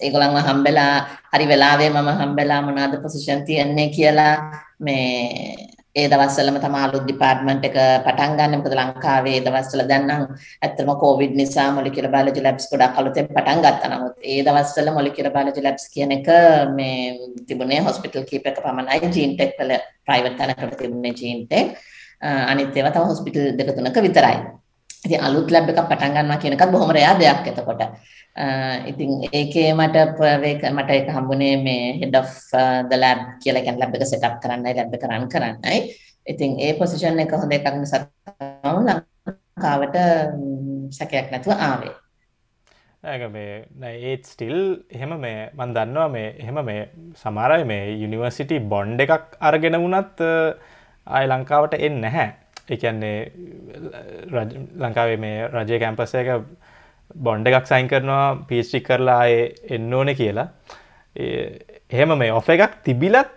ඒගොල්ලන්ව හම්බෙලා හරි වෙලාවේ මම හම්බෙලා මොනවාද පොසිෂන් තියන්නේ කියලා මේ ඒ දවස්වලම තමයි අලුත් ඩිපාර්ට්මන්ට් එක පටන් ගන්න. මොකද ලංකාවේ ඒ දවස්වල දැන් නම් ඇත්තටම කොවිඩ් නිසා මොලිකියුලර් බයොලොජි ලැබ්ස් ගොඩක් අලුතෙන් පටන් ගත්තා. නමුත් ඒ දවස්වල මොලිකියුලර් බයොලොජි ලැබ්ස් කියන එක මේ තිබුණේ හොස්පිටල් කීපයක පමණයි. ජීන්ටෙක් වල ප්‍රයිවට් තැනකට තිබුණේ ජීන්ටෙක්. අනිත් ඒවා තව හොස්පිටල් දෙක තුනක විතරයි. ඉතින් අලුත් ලැබ් එකක් පටන් ගන්නවා කියන එකත් බොහොම රෙයා දෙයක් එතකොට. ඉතින් ඒකේ මට මට ඒක හම්බුනේ මේ head of the lab කියලා කියන්නේ lab එක set up කරන්නයි lab එක run කරන්නයි. ඉතින් ඒ position එක හොඳ එකක් නිසා තමයි ලංකාවට සැකයක් නැතුව ආවේ. ඒක මේ ඒත් ස්ටිල් එහෙම මේ මන් දන්නවා මේ එහෙම මේ සමහරයි මේ යුනිවර්සිටි බොන්්ඩ එකක් අරගෙන වුණත් ආය ලංකාවට එන්න නැහැ. එකන්නේ ලංකාවේ මේ රජය කැම්පස එක බොන්්ඩ එකක් සයින් කරනවා පිස්ටික් කරලා එන්න ඕන කියලා. එහෙම මේ ඔෆ එකක් තිබිලත්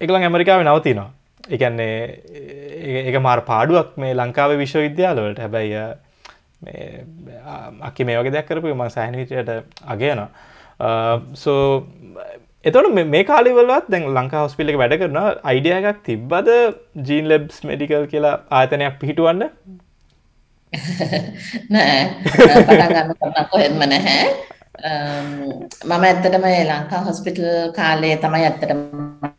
එකලං ඇමරිකාව නවතිනවා. එකන්නේ ඒක මාර පාඩුවක් මේ ලංකාව විශ්වවිද්‍යාලවලට. හැබැයි අකි මේ වගේ දෙයක් කරපු ම සෑහිනිටයට අගයනවා. සෝ එතොට මේ කාලිවලත් දැන් ලංකා හොස්පිල එක වැඩ කරන අයිඩිය එකක් තිබ්බද ජීන් ලෙබ්ස් මෙඩිකල් කියලා ආතනයක් පිහිටුවන්න? නෑ. පටන් ගන්න කරන කොහෙත්ම නැහැ. මම ඇත්තටම ලංකා හොස්පිටල් කාලේ තමයි ඇත්තටම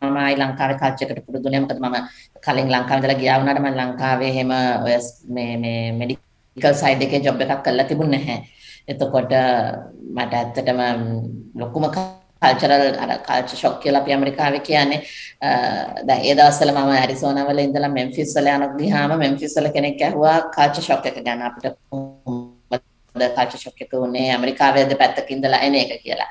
මම ආයි ලංකාවේ කල්චර් එකට පුරුදුනේ මොකද මම කලින් ලංකාවේ ඉඳලා ගියා වුණාට මම ලංකාවේ එහෙම ඔය මේ මේ මෙඩිකල් සයිඩ් එකේ ජොබ් එකක් කරලා තිබුණේ නැහැ. එතකොට මට ඇත්තටම ලොකුම කල්චරල් අර කල්චර් ෂොක් කියලා අපි ඇමරිකාවේ කියන්නේ. දැන් ඒ දවස්වල මම ඇරිසෝනා වල ඉඳලා මෙම්ෆිස් වල යන ගියාම මෙම්ෆිස් වල කෙනෙක් ඇහුවා කල්චර් ෂොක් එක ගැන අපිට කල්චර් ෂොක් එක උනේ? ඇමරිකාවේ දෙපැත්තක ඉඳලා එන එක කියලා.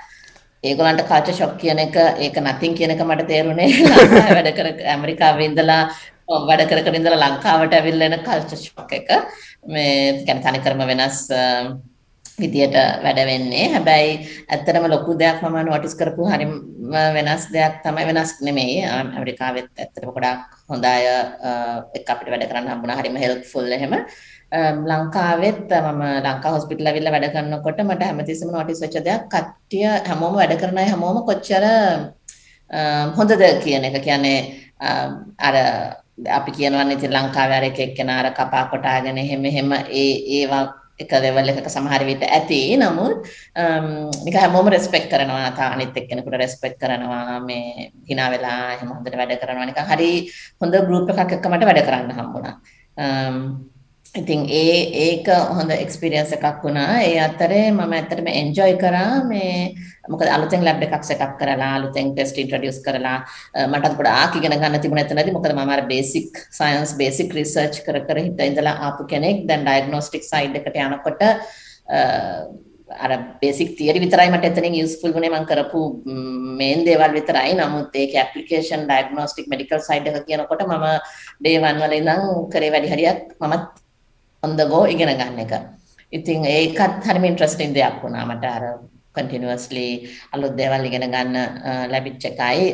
ඒගොල්ලන්ට කල්චර් ෂොක් කියන එක ඒක නතින් කියන එක මට තේරුනේ ලංකාවේ වැඩ කර ඇමරිකාවේ ඉඳලා වැඩ කර කර ඉඳලා ලංකාවට ඇවිල්ලා එන කල්චර් ෂොක් එක. මේ කියන්නේ තනිකරම වෙනස් විදියට වැඩ වෙන්නේ. හැබැයි ඇත්තටම ලොකු දෙයක් මම නොටිස් කරපු හරිම වෙනස් දෙයක් තමයි වෙනස් නෙමෙයි. ඇමරිකාවෙත් ඇත්තටම ගොඩාක් හොඳ අය එක්ක අපිට වැඩ කරන්න හම්බුණා. හරිම හෙල්ප්ෆුල් එහෙම. ලංකාවෙත් මම ලංකා හොස්පිටල් ඇවිල්ලා වැඩ කරනකොට මට හැමතිස්සෙම නොටිස් වෙච්ච දෙයක් කට්ටිය හැමෝම වැඩ කරන අය හැමෝම කොච්චර හොඳද කියන එක. කියන්නේ අර අපි කියනවනේ ඉතින් ලංකාවේ අර එක එක්කෙනා අර කපා කොටාගෙන එහෙම එහෙම ඒ ඒවා එක ලෙවල් එකක සමහර විට ඇති. නමුත් නිකන් හැමෝම රෙස්පෙක්ට් කරනවා. තා අනිත් එක්කෙනෙකුට රෙස්පෙක්ට් කරනවා. මේ hina වෙලා එහෙම හොඳට වැඩ කරනවා. නිකන් හරි හොඳ ගෲප් එකක් එක්ක මට වැඩ කරන්න හම්බුණා. ඉතින් ඒ ඒක හොඳ එක්ස්පීරියන්ස් එකක් වුණා. ඒ අතරේ මම ඇත්තටම එන්ජොයි කරා. මේ මොකද අලුතෙන් ලැබ් එකක් සෙටප් කරලා අලුතෙන් ටෙස්ට් ඉන්ට්‍රොඩියුස් කරලා මටත් පොඩ්ඩක් ඉගෙන ගන්න තිබුණ එතනදී මොකද මම අර බේසික් සයන්ස් බේසික් රිසර්ච් කර කර හිට ඉඳලා ආපු කෙනෙක් දැන් ඩයග්නොස්ටික් සයිඩ් එකට යනකොට අර බේසික් තියරි විතරයි මට එතනින් යූස්ෆුල් වුණේ මම කරපු මේන් දේවල් විතරයි. නමුත් ඒක ඇප්ලිකේෂන් ඩයග්නොස්ටික් මෙඩිකල් සයිඩ් එක කියනකොට මම ඩේ 1 වල ඉඳන් කරේ වැඩි හරියක් මමත් on the go ඉගෙන ගන්න එක. ඉතින් ඒකත් හරිම ඉන්ට්‍රස්ටිං දෙයක් වුණා මට අර කන්ටිනියස්ලි අලුත් දේවල් ඉගෙන ගන්න ලැබිච්ච එකයි.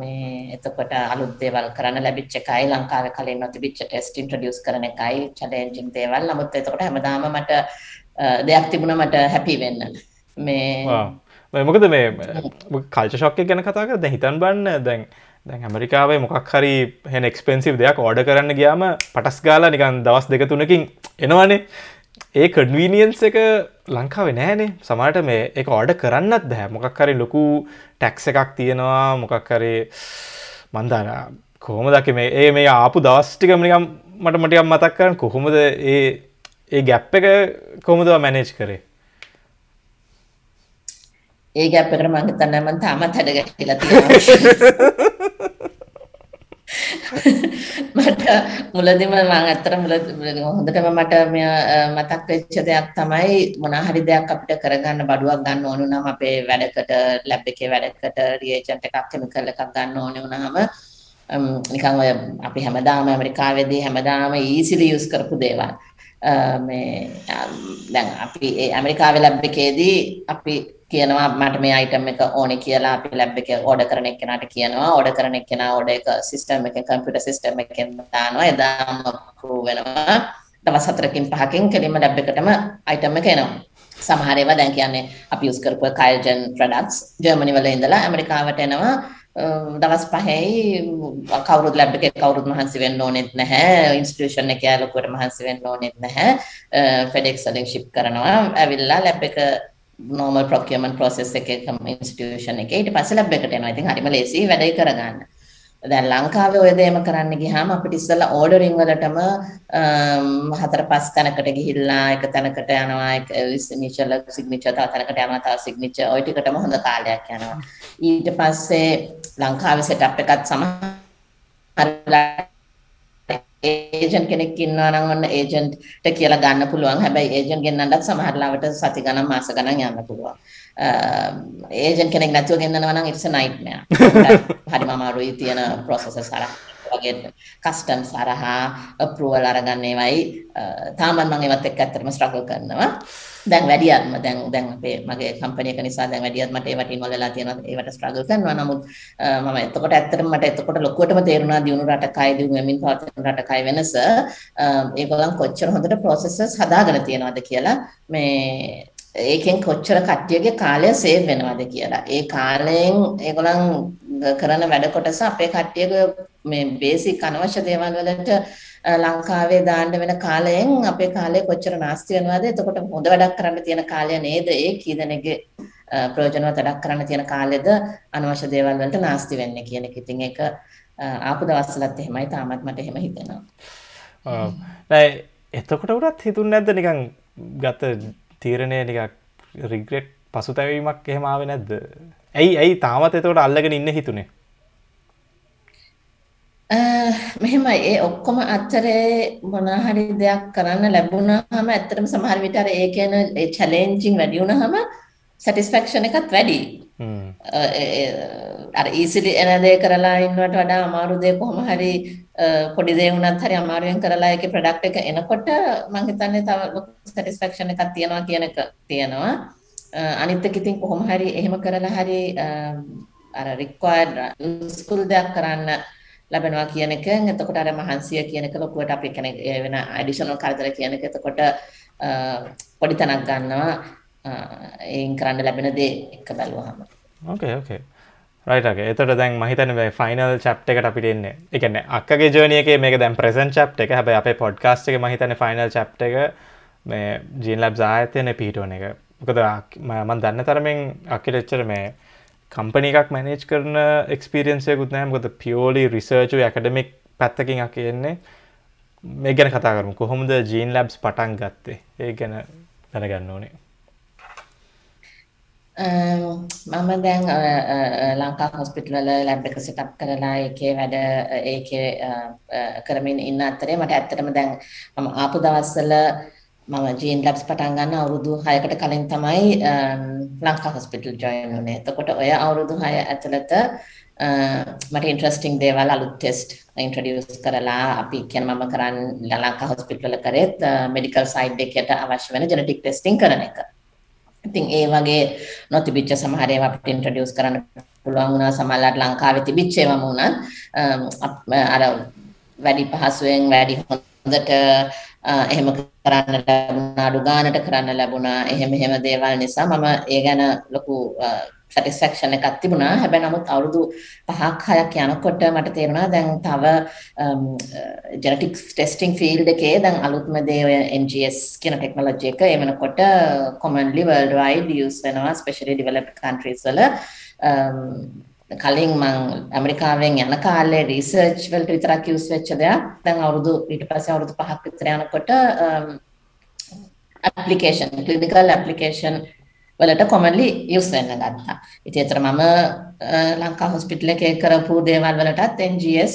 මේ එතකොට අලුත් දේවල් කරන්න ලැබිච්ච එකයි. ලංකාවේ කලින් නොතිබිච්ච ටෙස්ට් ඉන්ට්‍රොඩියුස් කරන එකයි චැලෙන්ජින් දේවල්. නමුත් එතකොට හැමදාම මට දෙයක් තිබුණා මට හැපි වෙන්න. මේ මොකද මේ කල්ච ශොක්ක ගැන කතා කර දැ හිතන් බන්න දැන් දැන් ඇමරිකාවේ මොකක් හරි හෙන එක්ස්පෙන්සිව් දෙයක් ඕඩ කරන්න ගියාම පටස් ගාලා නිකන් දවස් දෙක තුනකින් එනවානේ. ඒ කඩවීනියන්ස් එක ලංකාව නෑනේ සමට මේ එක ඕඩ කරන්නත් දැ මොකක් හරි ලොකු ටැක්ස එකක් තියෙනවා. මොකක් හරි මන්දාන කොහොම දක මේ ඒ මේ ආපු දවස්ටිකමනිකම් මට මටියම් මතක් කරන්න කොහොමද ඒ ඒ ගැප් එක කොහොමදවා මැනේජ් කරේ? ඒ ගැප් එකට මම හිතන්නේ මම තාමත් හැඩ ගැහිලා තියෙනවා. මට මුලදිම මම ඇත්තට මුල හොඳටම මට මතක් වෙච්ච දෙයක් තමයි මොනවා හරි දෙයක් අපිට කරගන්න බඩුවක් ගන්න ඕන නම් අපේ වැඩකට ලැබ් එකේ වැඩකට රියේජන්ට් එකක් කෙමිකල් එකක් ගන්න ඕනේ වුණාම නිකන් ඔය අපි හැමදාම ඇමරිකාවේදී හැමදාම ඊසිලි යූස් කරපු දේවල්. මේ දැන් අපි ඇමරිකාවේ ලැබ් එකේදී අපි කියනවා මට මේ අයිටම් එක ඕනේ කියලා අපි ලැබ් එකේ ඕඩර් කරන එක්කෙනාට කියනවා. ඕඩර් කරන එක්කෙනා ඕඩර් එක සිස්ටම් එකෙන් කම්පියුටර් සිස්ටම් එකෙන් දානවා. එදාම අප්‍රූව් වෙනවා. දවස් හතරකින් පහකින් කෙලින්ම ලැබ් එකටම අයිටම් එක එනවා. සමහර ඒවා දැන් කියන්නේ අපි යූස් කරපු කයජන් ප්‍රොඩක්ට්ස් ජර්මනි වල ඉඳලා ඇමරිකාවට එනවා. දවස් පහයි කවුරුත් ලැබ් එකේ කවුරුත් මහන්සි වෙන්න ඕනෙත් නැහැ ඉන්ස්ටිටියුෂන් එකේ ලොකුවට මහන්සි වෙන්න ඕනෙත් නැහැ ෆෙඩෙක්ස් වලින් ෂිප් කරනවා ඇවිල්ලා ලැබ් එක normal procurement process එකේ institution එකේ ඊට පස්සේ ලැබ් එකට එනවා. ඉතින් හරිම ලේසි වැඩේ කරගන්න. දැන් ලංකාවේ ඔය දේම කරන්න ගියාම අපිට ඉස්සෙල්ලා ඕඩරින් වලටම හතර පහ තැනකට ගිහිල්ලා එක තැනකට යනවා එක සිග්නේචර් සිග්නේචර් තව තැනකට යනවා තව සිග්නේචර් ওই ටිකටම හොඳ කාලයක් යනවා. ඊට පස්සේ ලංකාවේ සෙටප් එකත් සමහර ඒජන්ට් කෙනෙක් ඉන්නවා නම් ඔන්න ඒජන්ට්ට කියලා ගන්න පුළුවන්. හැබැයි ඒජන්ට් ගෙන්නන්නත් සමහර ලාවට සති ගණන් මාස ගණන් යන්න පුළුවන්. ඒජන්ට් කෙනෙක් නැතුව ගෙන්නනවා නම් ඉට්ස් අ නයිට්මෙයාර්. හරිම අමාරුයි තියෙන ප්‍රොසෙසස් හරහා වගේ කස්ටම්ස් හරහා අප්‍රූවල් අරගන්න ඒවයි තාමත් මම ඒවත් එක්ක ඇත්තටම ස්ට්‍රගල් කරනවා. දැන් වැඩියත්ම දැන් දැන් අපේ මගේ කම්පැනි එක නිසා දැන් වැඩියත් මට ඒවට ඉන්වෝල් වෙලා තියෙනවා ඒවට ස්ට්‍රගල් කරනවා නමුත් මම එතකොට ඇත්තටම මට එතකොට ලොකුවටම තේරුණා දියුණු රටකයි දියුණු වෙමින් පවතින රටකයි වෙනස ඒගොල්ලන් කොච්චර හොඳට ප්‍රොසෙසර්ස් හදාගෙන තියෙනවද කියලා මේ ඒකෙන් කොච්චර කට්ටියගේ කාලය සේව් වෙනවද කියලා. ඒ කාලයෙන් ඒගොල්ලන් කරන වැඩ කොටස අපේ කට්ටියගේ මේ බේසික් අනවශ්‍ය දේවල් වලට ලංකාවේ දාන්න වෙන කාලයෙන් අපේ කාලය කොච්චර නාස්ති වෙනවද? එතකොට හොඳ වැඩක් කරන්න තියෙන කාලය නේද? ඒ කී දෙනෙක්ගේ ප්‍රයෝජනවත් වැඩක් කරන්න තියෙන කාලෙද අනවශ්‍ය දේවල් වලට නාස්ති වෙන්නේ කියන එක. ඉතින් ඒක ආපු දවස්වලත් එහෙමයි. තාමත් මට එහෙම හිතෙනවා. ඔව්. නෑ එතකොට උරත් හිතුන්නේ නැද්ද නිකන් ගත තීරණය නිකක් රිග්‍රෙට් පසුතැවීමක් එහෙම ආවේ නැද්ද? ඇයි ඇයි තාමත් එතකොට අල්ලගෙන ඉන්න හිතුනේ? මෙහෙමයි ඒ ඔක්කොම අතරේ මොන හරි දෙයක් කරන්න ලැබුණාම ඇත්තටම සමහර විට අර ඒ කියන ඒ චැලෙන්ජින් වැඩි වුණාම සැටිස්ෆැක්ෂන් එකත් වැඩි. අර ඊසිලි එන දේ කරලා ඉන්නවට වඩා අමාරු දේ කොහොම හරි පොඩි දේ වුණත් හරි අමාරුවෙන් කරලා ඒකේ ප්‍රොඩක්ට් එක එනකොට මම හිතන්නේ තව සැටිස්ෆැක්ෂන් එකක් තියනවා කියන එක තියෙනවා. අනිත් එක ඉතින් කොහොම හරි එහෙම කරලා හරි අර රික්වයර්ඩ් ස්කූල් දෙයක් කරන්න ලැබෙනවා කියන එක එතකොට අර මහන්සිය කියන එක ලොකුවට අපි කියන්නේ වෙන ඇඩිෂනල් කරදර කියන එක එතකොට පොඩි තැනක් ගන්නවා ඒන් කරන්න ලැබෙන දේ එක බැලුවාම ඕකේ ඕකේ රයිට් ඕකේ එතකොට දැන් මම හිතන්නේ මේ ෆයිනල් චැප්ටර් එකට අපිට එන්නේ. ඒ කියන්නේ අක්කගේ ජර්නි එකේ මේක දැන් ප්‍රසන්ට් චැප්ටර් එක. හැබැයි අපේ පොඩ්කාස්ට් එකේ මම හිතන්නේ ෆයිනල් චැප්ටර් එක මේ ජීන් ලැබ්ස් ආයතනයේ පිහිටවන එක. මොකද මම දන්න තරමින් අක්කිට එච්චර මේ කම්පනි එකක් මැනේජ් කරන එක්ස්පිරියන්සයකුත් නෑ මොකද පියෝලි රිසර්ච් ඇකඩමික් පැත්තකින් අ කියන්නේ මේ ගැන කතා කරමු. කොහොමද ජීන් ලැබ්ස් පටන් ගත්තේ? ඒ ගැන දැනගන්න ඕනේ. Ehm, මම දැන් ලංකා හොස්පිටල් වල ලැබ් එක සෙටප් කරලා ඒකේ වැඩ ඒකේ කරමින් ඉන්න අතරේ මට ඇත්තටම දැන් මම ආපු දවස්වල මම ජීන් ලැබ්ස් පටන් ගන්න අවුරුදු 6කට කලින් තමයි ලංකා හොස්පිටල් ජොයින් වුණේ. එතකොට ඔය අවුරුදු 6 ඇතුළත මට ඉන්ට්‍රස්ටිං දේවල් අලුත් ටෙස්ට් ඉන්ට්‍රඩියස් කරලා අපි කියන මම කරන්න ලංකා හොස්පිටල කරෙත් මෙඩිකල් සයිඩ් එකට අවශ්‍ය වෙන ජෙනටික් ටෙස්ටිං කරන එක. ඉතින් ඒ වගේ නොතිබිච්ච සමහර ඒවා අපිට ඉන්ට්‍රොඩියුස් කරන්න පුළුවන් වුණා. සමහරවිට ලංකාවේ තිබිච්ච ඒවාම වුණත් අර වැඩි පහසුවෙන් වැඩි හොඳට එහෙම කරන්න ලැබුණා අඩු ගානට කරන්න ලැබුණා. එහෙම එහෙම දේවල් නිසා මම ඒ ගැන ලොකු සැටිස්ෆැක්ෂන් එකක් තිබුණා. හැබැයි නමුත් අවුරුදු 5ක් 6ක් යනකොට මට තේරුණා දැන් තව ජෙනටික්ස් ටෙස්ටිං ෆීල්ඩ් එකේ දැන් අලුත්ම දේ ඔය NGS කියන ටෙක්නොලොජි එක ඒ වෙනකොට uh, commonly world wide use වෙනවා especially developed countries වල um, කලින් මං ඇමරිකාවෙන් යන කාලේ රිසර්ච් වලට විතරක් යූස් වෙච්ච දෙයක් දැන් අවුරුදු ඊට පස්සේ අවුරුදු 5ක් විතර යනකොට ඇප්ලිකේෂන් ක්ලිනිකල් ඇප්ලිකේෂන් වලට කොමන්ලි යුස් වෙන්න ගත්තා. ඉතින් ඒතර මම ලංකා හොස්පිටල් එකේ කරපු දේවල් වලටත් NGS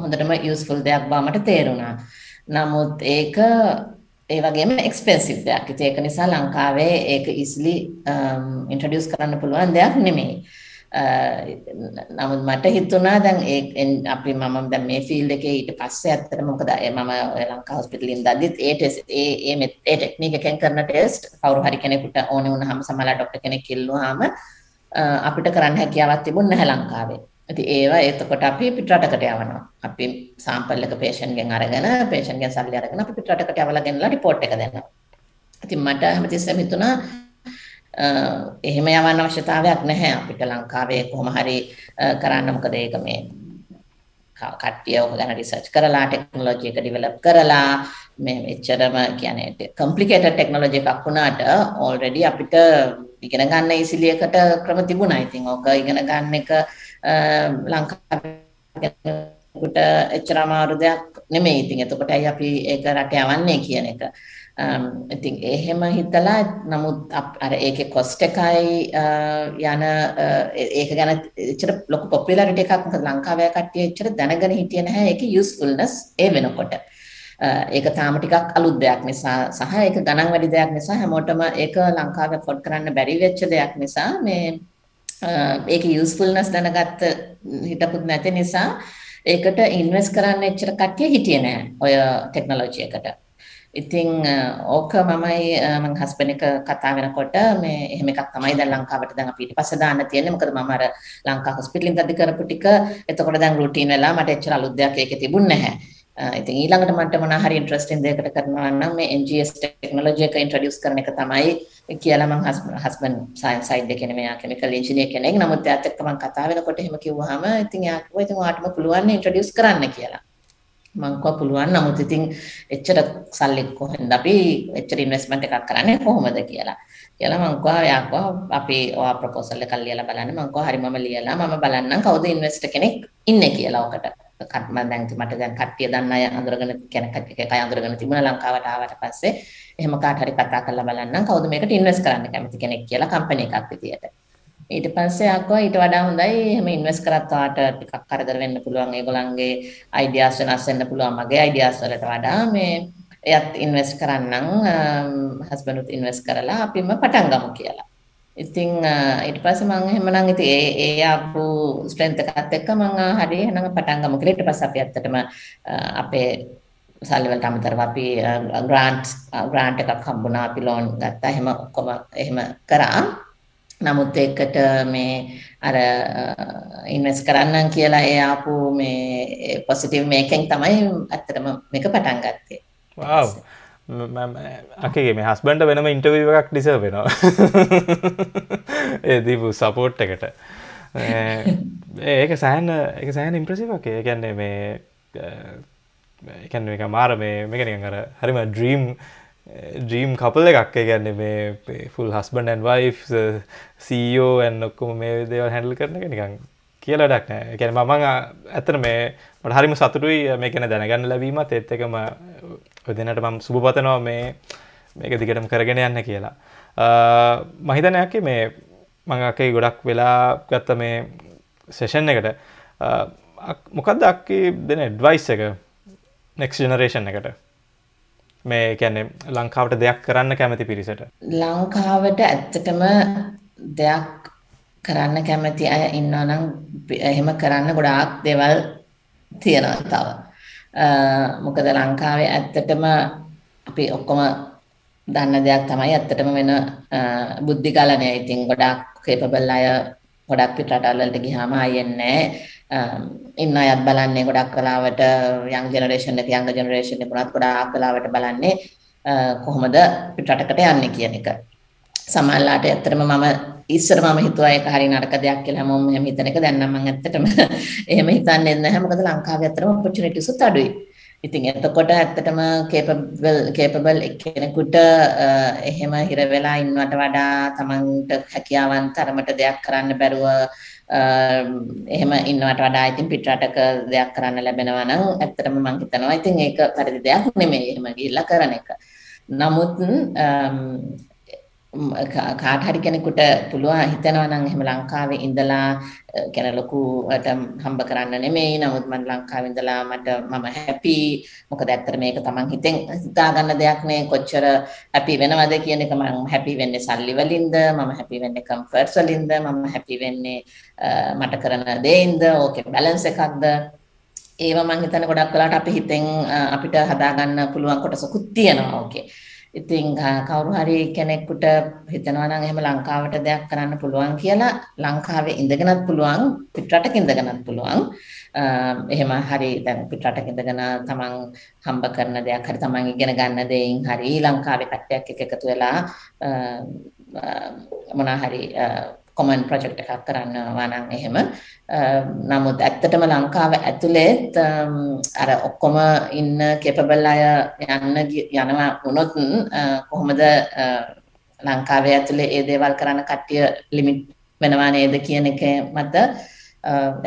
හොඳටම යූස්ෆුල් දෙයක් බව මට තේරුණා. නමුත් ඒක ඒ වගේම එක්ස්පෙන්සිව් දෙයක්. ඉතින් ඒක නිසා ලංකාවේ ඒක easily ඉන්ට්‍රොඩියුස් කරන්න පුළුවන් දෙයක් නෙමෙයි. නමුත් මට හිතුණා දැන් ඒ අපි මම දැන් මේ ෆීල්ඩ් එකේ ඊට පස්සේ ඇත්තට මොකද මම ලංකා හොස්පිටලෙන් දද්දිත් ඒ ටෙස්ට් ඒ ඒ ඒ ටෙක්නික් එකෙන් කරන ටෙස්ට් කවුරු හරි කෙනෙකුට ඕනේ වුණාම සමහරවිට ડોක්ටර් කෙනෙක් ඉල්ලුවාම අපිට කරන්න හැකියාවක් තිබුණ නැහැ ලංකාවේ. ඉතින් ඒවා එතකොට අපි පිටරටකට යවනවා. අපි සාම්පල් එක පේෂන්ට්ගෙන් අරගෙන පේෂන්ට්ගෙන් සල්ලි අරගෙන අපි පිටරටකට යවලා ගෙනලා රිපෝට් එක දෙනවා. ඉතින් මට හැමතිස්සෙම හිතුණා එහෙම යවන්න අවශ්‍යතාවයක් නැහැ අපිට ලංකාවේ කොහොම හරි කරන්න මොකද ඒක මේ කට්ටිය ඔක ගැන රිසර්ච් කරලා ටෙක්නොලොජි එක ඩිවෙලොප් කරලා මේ එච්චරම කියන්නේ කොම්ප්ලිකේටඩ් ටෙක්නොලොජි එකක් වුණාට ඔල්රෙඩි අපිට ඉගෙන ගන්න ඉසිලි එකට ක්‍රම තිබුණා. ඉතින් ඕක ඉගෙන ගන්න එක ලංකාවට එච්චර අමාරු දෙයක් නෙමෙයි. ඉතින් එතකොට අයි අපි ඒක රට යවන්නේ කියන එක. Um, ඉතින් එහෙම හිතලා නමුත් අර ඒකේ කොස්ට් එකයි uh, යන uh, ඒක ගැන එච්චර ලොකු පොපියුලාරිටි එකක් මොකද ලංකාවේ කට්ටිය එච්චර දැනගෙන හිටියේ නැහැ ඒකේ යූස්ෆුල්නස් ඒ වෙනකොට. Uh, ඒක තාම ටිකක් අලුත් දෙයක් නිසා සහ ඒක ගණන් වැඩි දෙයක් නිසා හැමෝටම ඒක ලංකාවේ ෆොඩ් කරන්න බැරි වෙච්ච දෙයක් නිසා මේ ඒකේ යූස්ෆුල්නස් දැනගත්ත හිතපුත් නැති නිසා ඒකට ඉන්වෙස්ට් කරන්න එච්චර කට්ටිය හිටියේ නැහැ ඔය ටෙක්නොලොජි එකට. ඉතින් ඕක මමයි මං හස්බන්ඩ් එක කතා වෙනකොට මේ එහෙම එකක් තමයි දැන් ලංකාවට දැන් අපි ඊට පස්සේ දාන්න තියෙන්නේ මොකද මම අර ලංකා හොස්පිටලින් ගද්දි කරපු ටික එතකොට දැන් රුටීන් වෙලා මට එච්චර අලුත් දෙයක් ඒකේ තිබුණේ නැහැ. ඉතින් ඊළඟට මට මොනවා හරි ඉන්ටරෙස්ටිං දෙයකට කරනවා නම් මේ NGS ටෙක්නොලොජි එක ඉන්ට්‍රොඩියුස් කරන එක තමයි කියලා මං හස්බන්ඩ් සයන්ස් සයිඩ් එකේ නෙමෙයි යා කෙමිකල් ඉංජිනේර් කෙනෙක්. නමුත් එයාත් එක්ක මං කතා වෙනකොට එහෙම කිව්වහම ඉතින් එයා කිව්වා ඉතින් ඔයාටම පුළුවන් ඉන්ට්‍රොඩියුස් කරන්න කියලා. මං කව පුළුවන් නමුත් ඉතින් එච්චර සල්ලි කොහෙන්ද අපි එච්චර ඉන්වෙස්ට්මන්ට් එකක් කරන්නේ කොහොමද කියලා. කියලා මං කව යාකෝ අපි ඔයා ප්‍රොපෝසල් එකක් ලියලා බලන්න මං කව හරි මම ලියලා මම බලන්නම් කවුද ඉන්වෙස්ටර් කෙනෙක් ඉන්නේ කියලා ඔකට. මම දැන් මට දැන් කට්ටිය දන්න අය අඳුරගෙන කියන කට්ටිය එකයි අඳුරගෙන තිබුණා ලංකාවට ආවට පස්සේ එහෙම කාට හරි කතා කරලා බලන්නම් කවුද මේකට ඉන්වෙස්ට් කරන්න කැමති කෙනෙක් කියලා කම්පැනි එකක් විදියට. ඊට පස්සේ අක්කෝ ඊට වඩා හොඳයි. එහෙම ඉන්වෙස්ට් කරත් ඔයාට ටිකක් කරදර වෙන්න පුළුවන්. ඒගොල්ලන්ගේ අයිඩියාස් වෙනස් වෙන්න පුළුවන් මගේ අයිඩියාස් වලට වඩා මේ එයත් ඉන්වෙස්ට් කරන්නම්. හස්බන්ඩ්ුත් ඉන්වෙස්ට් කරලා අපිම පටන් ගමු කියලා. ඉතින් ඊට පස්සේ මම එහෙමනම් ඉතින් ඒ ඒ ආපු ස්ට්‍රෙන්ත් එකත් එක්ක මම හරි එහෙනම් පටන් ගමු කියලා. ඊට පස්සේ අපි ඇත්තටම අපේ සල්ලි වලට අමතරව අපි ග්‍රාන්ට් ග්‍රාන්ට් එකක් හම්බුණා. අපි ලෝන් ගත්තා. එහෙම ඔක්කොම එහෙම කරා. නමුත් ඒකට මේ අර ඉන්වෙස්ට් කරන්නම් කියලා ඒ ආපු මේ පොසිටිව් මේකෙන් තමයි ඇත්තටම මේක පටන් ගත්තේ. වව්. අකගේ මේ හස්බන්ඩ වෙනම ඉන්ටවීව එකක් ඩිසර් වෙනවා ඒ දීපු සපෝට් එකට ඒක සෑන් එක සෑන් ඉම්ප්‍රසිවක් ඒ ගැන්නේ මේ එකන්න එක මාර මේ මේකනික කර හරිම ඩ්‍රීම් ඩ්‍රීම් කපල් එකක්. ගැන්න මේ ෆුල් හස්බන් ඇන් වයි සීෝ ඇන් ඔක්කොම මේ දේවල් හැඩල් කරන එක නිකං කියලා ඩක් නෑ. ගැන මං ඇතන මේ මට හරිම සතුටුයි මේ කැන දැනගන්න ලැබීමත්. එත් එකම දෙනට මම් සුභපතනවා මේ මේක දිගටම කරගෙන යන්න කියලා. මහිතනයක් මේ මංකේ ගොඩක් වෙලා ගත්ත මේ සෙෂන් එකට මොකක්ද අක්කේ දෙන ඩ්වයිස් එක? නෙක්ස් ජනරේෂන් එකට. මේ කියන්නේ ලංකාවට දෙයක් කරන්න කැමති පිරිසට ලංකාවට ඇත්තටම දෙයක් කරන්න කැමති අය ඉන්නවා නම් එහෙම කරන්න ගොඩාක් දේවල් තියෙනවා තව. මොකද ලංකාවේ ඇත්තටම අපි ඔක්කොම දන්න දෙයක් තමයි ඇත්තටම වෙන බුද්ධි ගලනය. ඉතින් ගොඩාක් කේපබල් අය ගොඩක් පිටරටවල් වලට ගියාම ආයෙන්නේ Um, ඉන්න අයත් බලන්නේ ගොඩක් කලාවට යං ජෙනරේෂන් එක යංග ජෙනරේෂන් එක උනත් ගොඩාක් කලාවට බලන්නේ uh, කොහොමද පිටරටකට යන්නේ කියන එක. සමහරලාට ඇත්තටම මම ඉස්සර මම හිතුවා ඒක හරි නරක දෙයක් කියලා හැමෝම එහෙම හිතන එක දැන් නම් මම ඇත්තටම එහෙම හිතන්නේ නැහැ මොකද ලංකාවේ ඇත්තටම ඔපචුනිටිස් උත් අඩුයි. ඉතින් එතකොට ඇත්තටම කේපබල් කේපබල් එක්කෙනෙකුට එහෙම හිර වෙලා ඉන්නවට වඩා තමන්ට හැකියාවන් තරමට දෙයක් කරන්න බැරුව එහෙම ඉන්නවට වඩා ඉතින් පිටරටක දෙයක් කරන්න ලැබෙනවා නම් ඇත්තටම මම හිතනවා ඉතින් ඒක පරිදි දෙයක් නෙමෙයි එහෙම ගිහිල්ලා කරන එක. නමුත් කාට හරි කෙනෙකුට පුළුවන් හිතනවා නම් එහෙම ලංකාවේ ඉඳලා කියන ලොකුට හම්බ කරන්න නෙමෙයි. නමුත් මම ලංකාවේ ඉඳලා මට මම හැපි මොකද ඇත්තට මේක තමන් හිතෙන් හිතා ගන්න දෙයක් නේ. කොච්චර හැපි වෙනවද කියන එක මම හැපි වෙන්නේ සල්ලි වලින්ද මම හැපි වෙන්නේ කම්ෆර්ට්ස් වලින්ද මම හැපි වෙන්නේ මට කරන දේින්ද ඕකේ බැලන්ස් එකක්ද? ඒව මම හිතන්නේ ගොඩක් වෙලාවට අපි හිතෙන් අපිට හදාගන්න පුළුවන් කොටසකුත් තියෙනවා ඕකේ. ඉතින් කවුරු හරි කෙනෙකුට හිතනවා නම් එහෙම ලංකාවට දෙයක් කරන්න පුළුවන් කියලා ලංකාවේ ඉඳගෙනත් පුළුවන් පිටරටක ඉඳගෙනත් පුළුවන්. එහෙම හරි දැන් පිටරටක ඉඳගෙන තමන් හම්බ කරන දෙයක් හරි තමන් ඉගෙන ගන්න දෙයින් හරි ලංකාවේ කට්ටියක් එක්ක එකතු වෙලා මොනවා හරි කොමන් ප්‍රොජෙක්ට් එකක් කරනවා නම් එහෙම නමුත් ඇත්තටම ලංකාව ඇතුලේ අර ඔක්කොම ඉන්න කේපබල් අය යන්න යනවා වුණොත් කොහොමද ලංකාවේ ඇතුලේ ඒ දේවල් කරන්න කට්ටිය ලිමිට් වෙනවා නේද කියන එක මත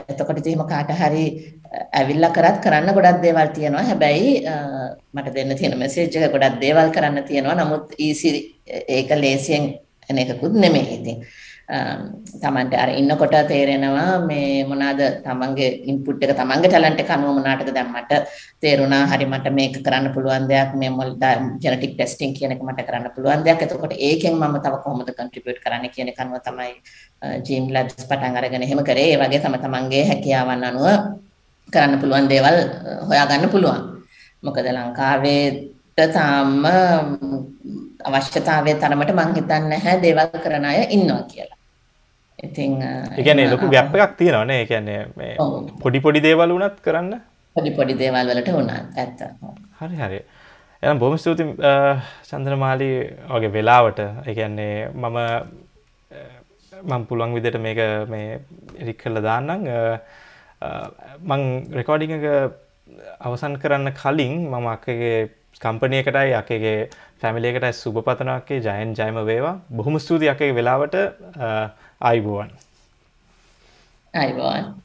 එතකොට ඉතින් කාට හරි ඇවිල්ලා කරත් කරන්න ගොඩක් දේවල් තියෙනවා. හැබැයි මට දෙන්න තියෙන මෙසේජ් එක ගොඩක් දේවල් කරන්න තියෙනවා. නමුත් ඊසි ඒක ලේසියෙන් එන එකකුත් නෙමෙයි. ඉතින් තමන්ට අර ඉන්නකොට තේරෙනවා මේ මොනවාද තමන්ගේ ඉන්පුට් එක තමන්ගේ ටැලන්ට් එක අනුව මොනවාටද දැන් මට තේරුණා හරි මට මේක කරන්න පුළුවන් දෙයක් මේ මොල් ජෙනටික් ටෙස්ටිං කියන එක මට කරන්න පුළුවන් දෙයක්. එතකොට ඒකෙන් මම තව කොහොමද කන්ට්‍රිබියුට් කරන්න කියන එක අනුව තමයි ජීම් ලැබ්ස් පටන් අරගෙන එහෙම කරේ. ඒ වගේ තම තමන්ගේ හැකියාවන් අනුව කරන්න පුළුවන් දේවල් හොයාගන්න පුළුවන්. මොකද ලංකාවේ තාම අවශ්‍යතාවය තරමට මං හිතන්නේ නැහැ දේවල් කරන අය ඉන්නවා කියලා. ඉතින් එකන ලොකු ගැප් එකක් තියෙනවනේ එකන්නේ පොඩි පොඩි දේවල් වුණත් කරන්න? පොඩි පොඩි දේවල් වලට වුණත් ඇත්ත. හරි හරි. එනම් බොහොම ස්තුති චන්ද්‍රමාලි වගේ වෙලාවට. එකන්නේ මම මං පුළුවන් විදිට මේක මේ එරික් කරලා දාන්නම්. මං රෙකෝඩිං එක අවසන් කරන්න කලින් මම අක්කගේ කම්පනයකටයි අකගේ ෆැමිලියකටයි සුභ පතනක්කේ ජයන් ජයම වේවා. බොහොම ස්තුති අකගේ වෙලාවට ai boa ai boa